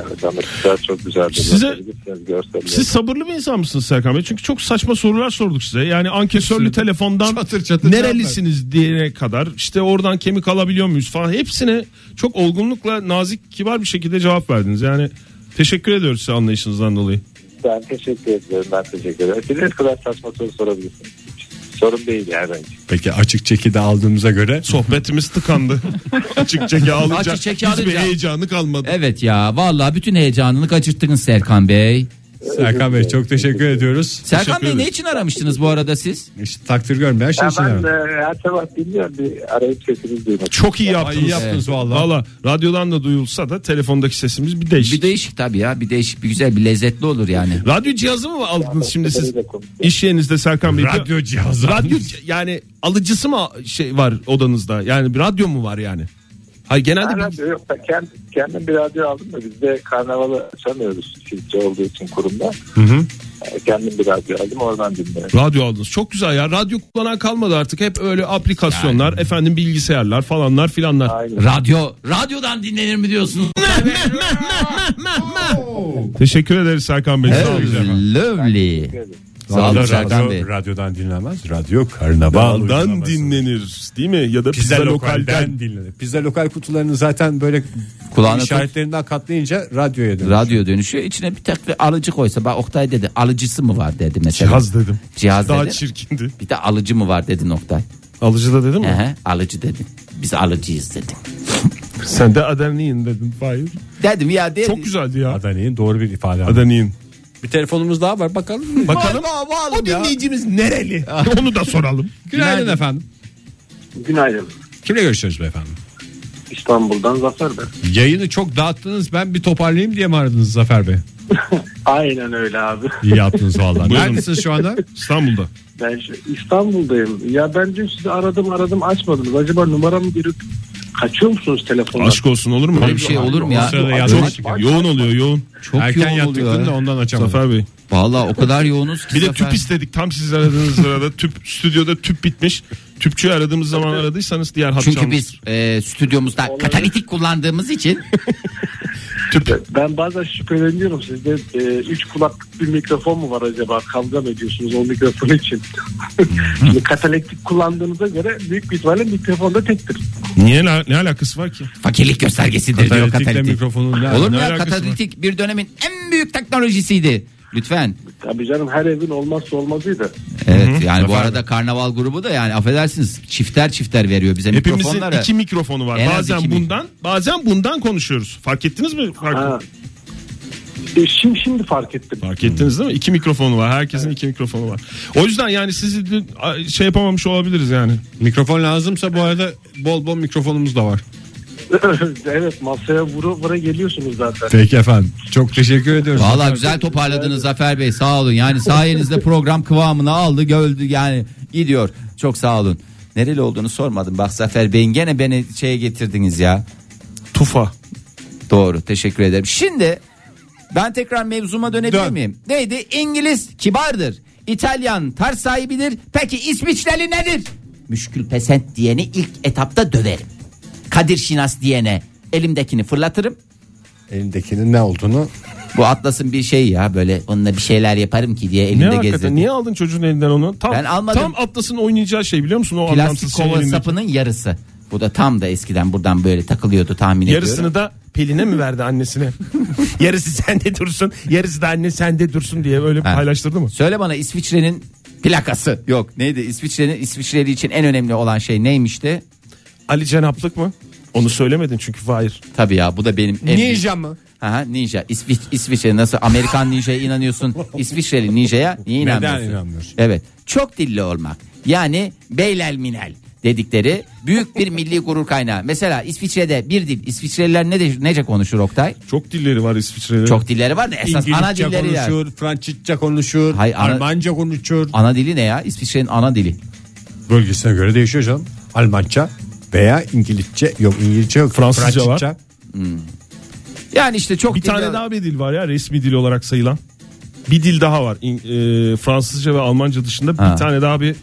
Evet amatistler çok güzeldi. Size- Bakabilirsiniz, görselleri. Siz sabırlı bir insan mısınız Serkan Bey? Çünkü çok saçma sorular sorduk size. Yani ankesörlü telefondan Çatır çatır nerelisiniz diyene kadar işte oradan kemik alabiliyor muyuz falan hepsine çok olgunlukla nazik kibar bir şekilde cevap verdiniz. Yani teşekkür ediyoruz size anlayışınızdan dolayı. Ben teşekkür ederim. Ben teşekkür ederim. İstediğiniz kadar saçma soru sorabilirsiniz. Sorun değil yani bence. Peki açık çeki de aldığımıza göre Sohbetimiz tıkandı. Açık çeki alınca Açık çeki hiçbir alınca- heyecanı kalmadı. Evet ya vallahi bütün heyecanını kaçırttınız Serkan Bey. Serkan Bey çok teşekkür ediyoruz. Serkan Bey ederiz. ne için aramıştınız bu arada siz? İşte takdir görmeyen şey için ben aradım. de her sabah dinliyorum bir arayıp sesinizi duymak. Çok iyi Ay, yaptınız. iyi yaptınız vallahi. Valla radyodan da duyulsa da telefondaki sesimiz bir değişik. Bir değişik tabii ya bir değişik bir güzel bir lezzetli olur yani. Radyo cihazı mı aldınız şimdi siz? İş yerinizde Serkan Bey. Radyo cihazı. Radyo yani alıcısı mı şey var odanızda? Yani bir radyo mu var yani? Hayır genelde Ben bir- radyo yok. Ben kendim, kendim bir radyo aldım da biz de karnavalı açamıyoruz filtre olduğu için kurumda. Yani kendim bir radyo aldım oradan dinliyorum. radyo aldınız. Çok güzel ya. Radyo kullanan kalmadı artık. Hep öyle aplikasyonlar, efendim bilgisayarlar falanlar filanlar. Aynen. Radyo radyodan dinlenir mi diyorsunuz? Teşekkür ederiz Serkan Bey. Sağ olun efendim. Lovely. Radyo, Bey. radyodan dinlenmez. Radyo karnaval. Daldan uygulaması. dinlenir değil mi? Ya da Pizza, pizza, lokalden lokalden. dinlenir. Pizza lokal kutularını zaten böyle Kulağına işaretlerinden katlayınca radyoya dönüyor. Radyo dönüşüyor. İçine bir tek bir alıcı koysa. Bak Oktay dedi alıcısı mı var dedi mesela. Cihaz dedim. Cihaz Daha dedi. çirkindi. Bir de alıcı mı var dedi Oktay. Alıcı da dedim mi? Ehe, alıcı dedi. Biz alıcıyız dedi. Sen de Aderniyin dedin. Hayır. Dedim ya dedi. Çok güzeldi ya. Adana'nın doğru bir ifade. aldım. Bir telefonumuz daha var bakalım. Bakalım Var, var, var o ya. dinleyicimiz nereli? Onu da soralım. Günaydın efendim. Günaydın. Kimle görüşüyoruz beyefendi? İstanbul'dan Zafer ben. Yayını çok dağıttınız ben bir toparlayayım diye mi aradınız Zafer Bey? Aynen öyle abi. İyi yaptınız vallahi. Buyurun. Neredesiniz şu anda? İstanbul'da. Ben şu İstanbul'dayım. Ya ben dün sizi aradım aradım açmadınız. Acaba numaramı girip kaçıyor musunuz telefondan? Aşk olsun olur mu? Böyle bir şey olur mu ya? Aç. Yoğun oluyor yoğun. Çok Erken yoğun yattık oluyor. dün de ondan açamadım. Zafer Bey. Vallahi o kadar yoğunuz ki Bir de Zafer. tüp istedik tam siz aradığınız sırada tüp stüdyoda tüp bitmiş. Tüpçüyü aradığımız zaman aradıysanız diğer hat Çünkü çalmış. biz e, stüdyomuzda katalitik kullandığımız için Ben bazen şüpheleniyorum sizde e, üç kulaklık bir mikrofon mu var acaba? Kavga mı ediyorsunuz o mikrofon için? Katalektik kullandığınıza göre büyük bir ihtimalle mikrofon da tektir. Niye la- ne alakası var ki? fakirlik göstergesidir diyor Katalitikle katalitik. mikrofonun ne, Olur mu ne ya alakası katalitik bir dönemin en büyük teknolojisiydi. Lütfen. Tabii canım her evin olmazsa olmazıydı. Evet yani bu arada karnaval grubu da yani affedersiniz çifter çifter veriyor bize Hepimizin mikrofonları. iki mikrofonu var. En az bazen iki bundan, bazen bundan konuşuyoruz. Fark ettiniz mi? Fark, Ha. E, şimdi, şimdi fark ettim. fark ettiniz değil mi? İki mikrofonu var. Herkesin iki mikrofonu var. O yüzden yani sizi şey yapamamış olabiliriz yani. Mikrofon lazımsa bu arada bol bol mikrofonumuz da var. evet masaya vura vura geliyorsunuz zaten. Peki efendim. Çok teşekkür ediyoruz. Valla güzel toparladınız Zafer Bey sağ olun. Yani sayenizde program kıvamını aldı gördü yani gidiyor. Çok sağ olun. Nereli olduğunu sormadım. Bak Zafer Bey'in gene beni şeye getirdiniz ya. Tufa. Doğru teşekkür ederim. Şimdi ben tekrar mevzuma dönebilir Dön. miyim? Neydi? İngiliz kibardır. İtalyan tarz sahibidir. Peki İsviçreli nedir? Müşkül pesent diyeni ilk etapta döverim. Kadir Şinas diyene elimdekini fırlatırım. Elindekinin ne olduğunu Bu Atlas'ın bir şey ya böyle onunla bir şeyler yaparım ki diye Ne elimde hakikaten? gezdirdim. Niye aldın çocuğun elinden onu? Tam, Ben almadım. Tam Atlas'ın oynayacağı şey biliyor musun? O Plastik kova sapının yarısı. Bu da tam da eskiden buradan böyle takılıyordu tahmin Yarısını ediyorum. da Pelin'e mi verdi annesine? yarısı sende dursun, yarısı da anne sende dursun diye öyle Ha. paylaştırdı mı? Söyle bana İsviçre'nin plakası yok neydi İsviçre'nin İsviçreli için en önemli olan şey neymişti? Ali Cenaplık mı? Onu söylemedin çünkü Fahir. Tabii ya bu da benim en büyük- Ninja mı? Aha, ninja. İsviç, İsviçre nasıl Amerikan ninja'ya inanıyorsun? İsviçreli ninja'ya niye Neden inanmıyorsun? inanmıyorsun? Evet. Çok dilli olmak. Yani beylel minel dedikleri büyük bir milli gurur kaynağı. Mesela İsviçre'de bir dil. İsviçreliler ne de, nece konuşur Oktay? Çok dilleri var İsviçre'de. Çok dilleri var da esas ana İngilizce dilleri var. konuşur, Fransızca konuşur, Hayır, ana- Almanca konuşur. Ana dili ne ya? İsviçre'nin ana dili. Bölgesine göre değişiyor canım. Almanca veya İngilizce yok İngilizce yok. Fransızca var. Yani işte çok Bir tane daha bir dil var ya resmi dil olarak sayılan. Bir dil daha var. İng- e, Fransızca ve Almanca dışında Ha. bir tane daha bir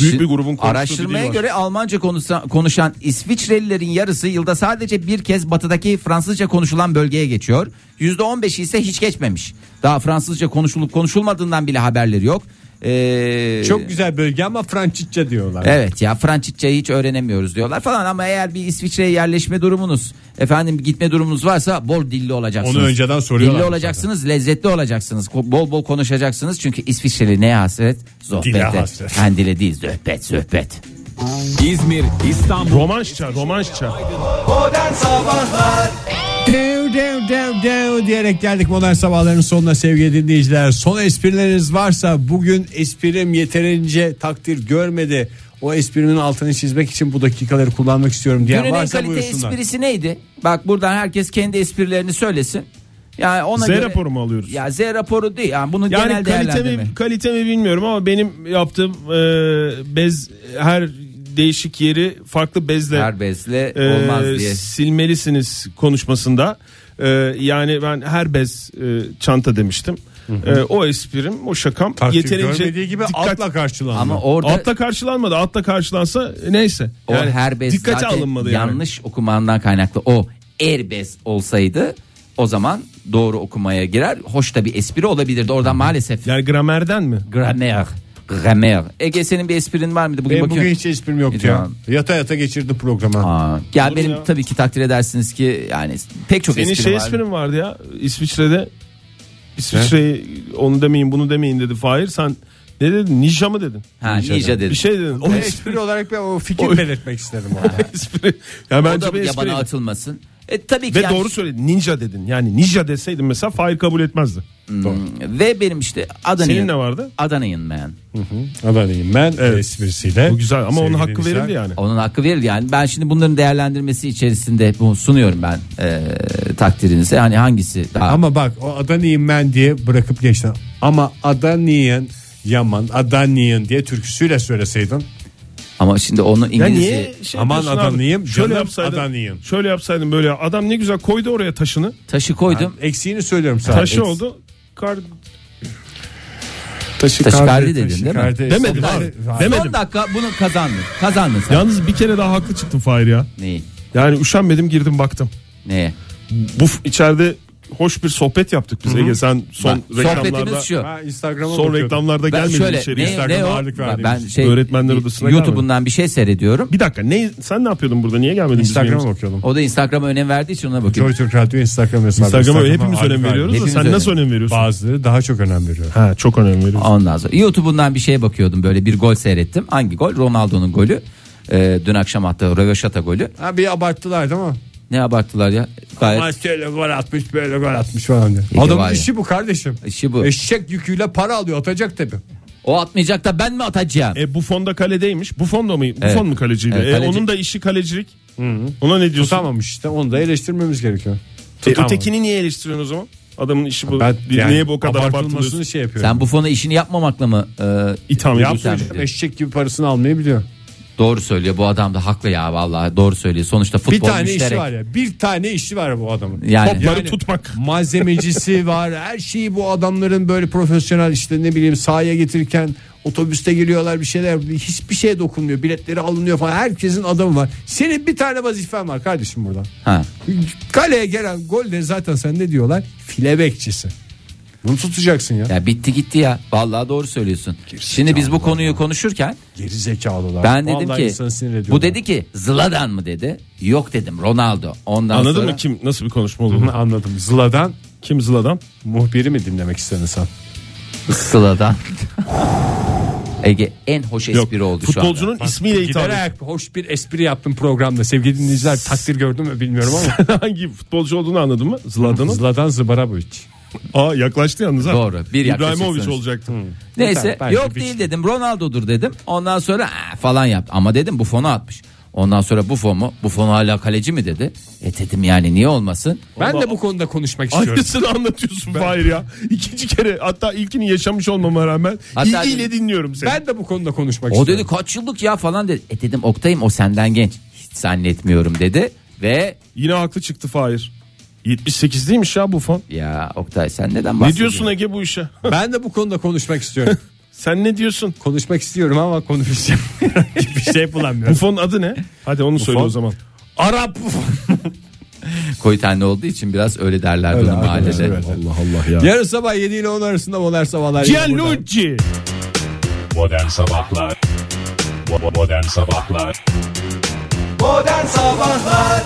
büyük bir grubun konuştuğu bir Araştırmaya dil var. göre Almanca konuşan, konuşan İsviçrelilerin yarısı yılda sadece bir kez batıdaki Fransızca konuşulan bölgeye geçiyor. %15'i ise hiç geçmemiş. Daha Fransızca konuşulup konuşulmadığından bile haberleri yok. Ee, Çok güzel bölge ama Fransızca diyorlar. Evet ya Fransızcayı hiç öğrenemiyoruz diyorlar falan ama eğer bir İsviçre'ye yerleşme durumunuz efendim gitme durumunuz varsa bol dilli olacaksınız. Onu önceden soruyorlar Dilli olacaksınız, lezzetli olacaksınız. Bol bol konuşacaksınız çünkü İsviçreli neye hasret? Dile Sohbete. hasret. Yani dile değil, sohbet, sohbet. İzmir, İstanbul, Romanşça, romanşça. Dev dev dev dev diyerek geldik modern sabahların sonuna sevgili dinleyiciler. Son esprileriniz varsa bugün esprim yeterince takdir görmedi. O esprimin altını çizmek için bu dakikaları kullanmak istiyorum diyen Günün en varsa kalite buyursunlar. esprisi neydi? Bak buradan herkes kendi esprilerini söylesin. Yani ona Z göre raporu mu alıyoruz? Ya Z raporu değil. Yani bunu Yani genel kalite değerlendirme. mi, kalite mi bilmiyorum ama benim yaptığım e, bez her değişik yeri farklı bezle Her bezle e, olmaz diye. silmelisiniz konuşmasında. E, yani ben her bez e, çanta demiştim. E, o esprim, o şakam Takdir yeterince görmediği gibi dikkat- altla karşılandı. Ama orada Altla karşılanmadı. Altla karşılansa neyse. o Yani her bez dikkate zaten alınmadı yani. yanlış okumandan kaynaklı. O er bez olsaydı o zaman doğru okumaya girer. Hoş da bir espri olabilirdi. Oradan maalesef Yani gramerden mi? gramer gramer. Ege senin bir esprin var mıydı? Bugün Benim bakıyorum. bugün hiç esprim yoktu ya. Yata yata geçirdim programı. Aa, ya Olur benim ya. tabii ki takdir edersiniz ki yani pek çok Senin esprim şey var. esprin vardı ya İsviçre'de İsviçre'yi onu demeyin bunu demeyin dedi Fahir sen ne dedin ninja mı dedin? Ha, ninja dedim. Bir şey dedin. O O espri, olarak ben o fikir O- belirtmek istedim orada. espri. Ya O bence da bir yabana atılmasın. E, tabii ki Ve yani- doğru söyledin ninja dedin. Yani ninja deseydin mesela Fahir kabul etmezdi. Ve benim işte Adana'yın. Senin ne vardı? Adana'yın man. Adana'yım ben esprisiyle. Bu güzel ama onun hakkı dinleyiciler. verildi yani. Onun hakkı verildi yani. Ben şimdi bunların değerlendirmesi içerisinde bu sunuyorum ben e, takdirinize. Hani hangisi daha Ama bak o Adana'yım ben diye bırakıp geçtin. Ama Adana'yın Yaman Adana'yın diye türküsüyle söyleseydin. Ama şimdi onun Ya İngilizce niye şey Aman yapıyorsun abi? Adana'yım, Şöyle canım yapsaydın. Adana'yım. Şöyle yapsaydın böyle adam ne güzel koydu oraya taşını. taşı koydum. Eksiğini söylüyorum sana. Taşı Eks- oldu. Kar Taşı Taşikardi dedin değil mi? Demedim Taşı- abi. Demedim. Son dakika bunu kazandın. Kazandın sen. Yalnız bir kere daha haklı çıktım Fahir ya. Neyi? Yani üşenmedim girdim baktım. Neye? Bu f- içeride hoş bir sohbet yaptık biz Ege sen son Bak, reklamlarda şu. Ha, Instagram'a son bakıyordum. reklamlarda Ben gelmedin şöyle içeriye. ne, Instagram'a ne o? ağırlık verdiğimiz Ben şey Öğretmenler odasına YouTube'undan bir şey seyrediyorum. Bir dakika ne sen ne yapıyordun burada niye gelmedin Instagram'a bakıyordum. O da Instagram'a önem verdiği için ona bakıyorum. Joy Türk Radyo Instagram hesabı. Instagram'a hepimiz önem veriyoruz da Hepimiz sen önem. nasıl önem veriyorsun? Bazıları daha çok önem veriyor. Ha çok önem veriyorsun. Ondan sonra YouTube'undan bir şeye bakıyordum. Böyle bir gol seyrettim. Hangi gol? Ronaldo'nun golü. Ee, dün akşam attığı röveşata golü. Ha bir abarttılar değil mi? Ne abarttılar ya? Gayet Ama şöyle gol atmış böyle gol atmış falan diyor. İyi var Adamın ya. işi bu kardeşim. işi bu. Eşek yüküyle para alıyor atacak tabi. O atmayacak da ben mi atacağım? E Buffon da kaledeymiş. Buffon da mı? Buffon mu kaleciydi? Evet, E, kaleci. onun da işi kalecilik. Ona ne diyorsun? Tutamamış işte onu da eleştirmemiz gerekiyor. E, Tamam. ötekini niye eleştiriyorsun o zaman? Adamın işi bu. Ben yani niye bu kadar abartılmasını abartılıyorsun? şey yapıyorum. Sen bu fonu işini yapmamakla mı e, İtham ediyorsun. Sen- Yapmayacak eşek gibi parasını almayı biliyor. Doğru söylüyor? Bu adam da haklı ya vallahi doğru söylüyor. Sonuçta futbol Bir tane müşterek. işi var ya. Bir tane işi var bu adamın. Yani, Topları tutmak. Malzemecisi var. Her şeyi bu adamların böyle profesyonel işte ne bileyim sahaya getirirken otobüste giriyorlar bir şeyler hiçbir şeye dokunmuyor. Biletleri alınıyor falan. Herkesin adamı var. Senin bir tane vazifen var kardeşim buradan. ha. Kaleye gelen golleri zaten sen ne diyorlar? File bekçisi. Bunu tutacaksın ya. Ya bitti gitti ya. Vallahi doğru söylüyorsun. Şimdi biz bu konuyu konuşurken Geri zekalılar. ben dedim Vallahi ki insanı sinir ediyorlar. bu dedi ki Zlatan mı dedi? Yok dedim Ronaldo. Ondan Anladın sonra mı kim nasıl bir konuşma olduğunu? Anladım. Zlatan kim Zlatan? muhbiri mi dinlemek istedin sen? Zlatan. Ege en hoş Yok. espri oldu şu anda. Futbolcunun ismiyle hitap. Giderek hoş bir espri yaptım programda. Sevgili dinleyiciler takdir gördüm mü bilmiyorum ama. Hangi futbolcu olduğunu anladın mı? Zlatan'ın. Zlatan Zbarabovic. Aa yaklaştı yalnız ha. Doğru, bir İbrahimovic yaklaşırsınız. olacaktı. Neyse Bence yok değil dedim Ronaldo'dur dedim. Ondan sonra "Aa," falan yaptı. Ama dedim bu fonu atmış. Ondan sonra bu fon mu? Bu fon hala kaleci mi dedi. E dedim yani niye olmasın? Ben de bu konuda konuşmak istiyorum. Aynısını anlatıyorsun Fahir ya. İkinci kere hatta ilkini yaşamış olmama rağmen Hatta- ilgiyle dinliyorum seni. Ben de bu konuda konuşmak O istiyorum. dedi kaç yıllık ya falan dedi. E dedim Oktay'ım o senden genç. Hiç zannetmiyorum dedi. Ve Yine haklı çıktı Fahir. 78 değilmiş ya bu fon. Ya Oktay sen neden Ne bahsediyorsun? diyorsun Ege bu işe? Ben de bu konuda konuşmak istiyorum. Sen ne diyorsun? konuşmak istiyorum ama konuşacağım. bir şey Bu bulamıyorum. fonun adı ne? Hadi onu söyle fon? o zaman. Arap. Koyu tenli olduğu için biraz öyle derler bunu mahallede. Allah Allah ya. Yarın sabah 7 ile 10 arasında modern sabahlar. Gianluigi. Modern Sabahlar Modern Sabahlar Modern Sabahlar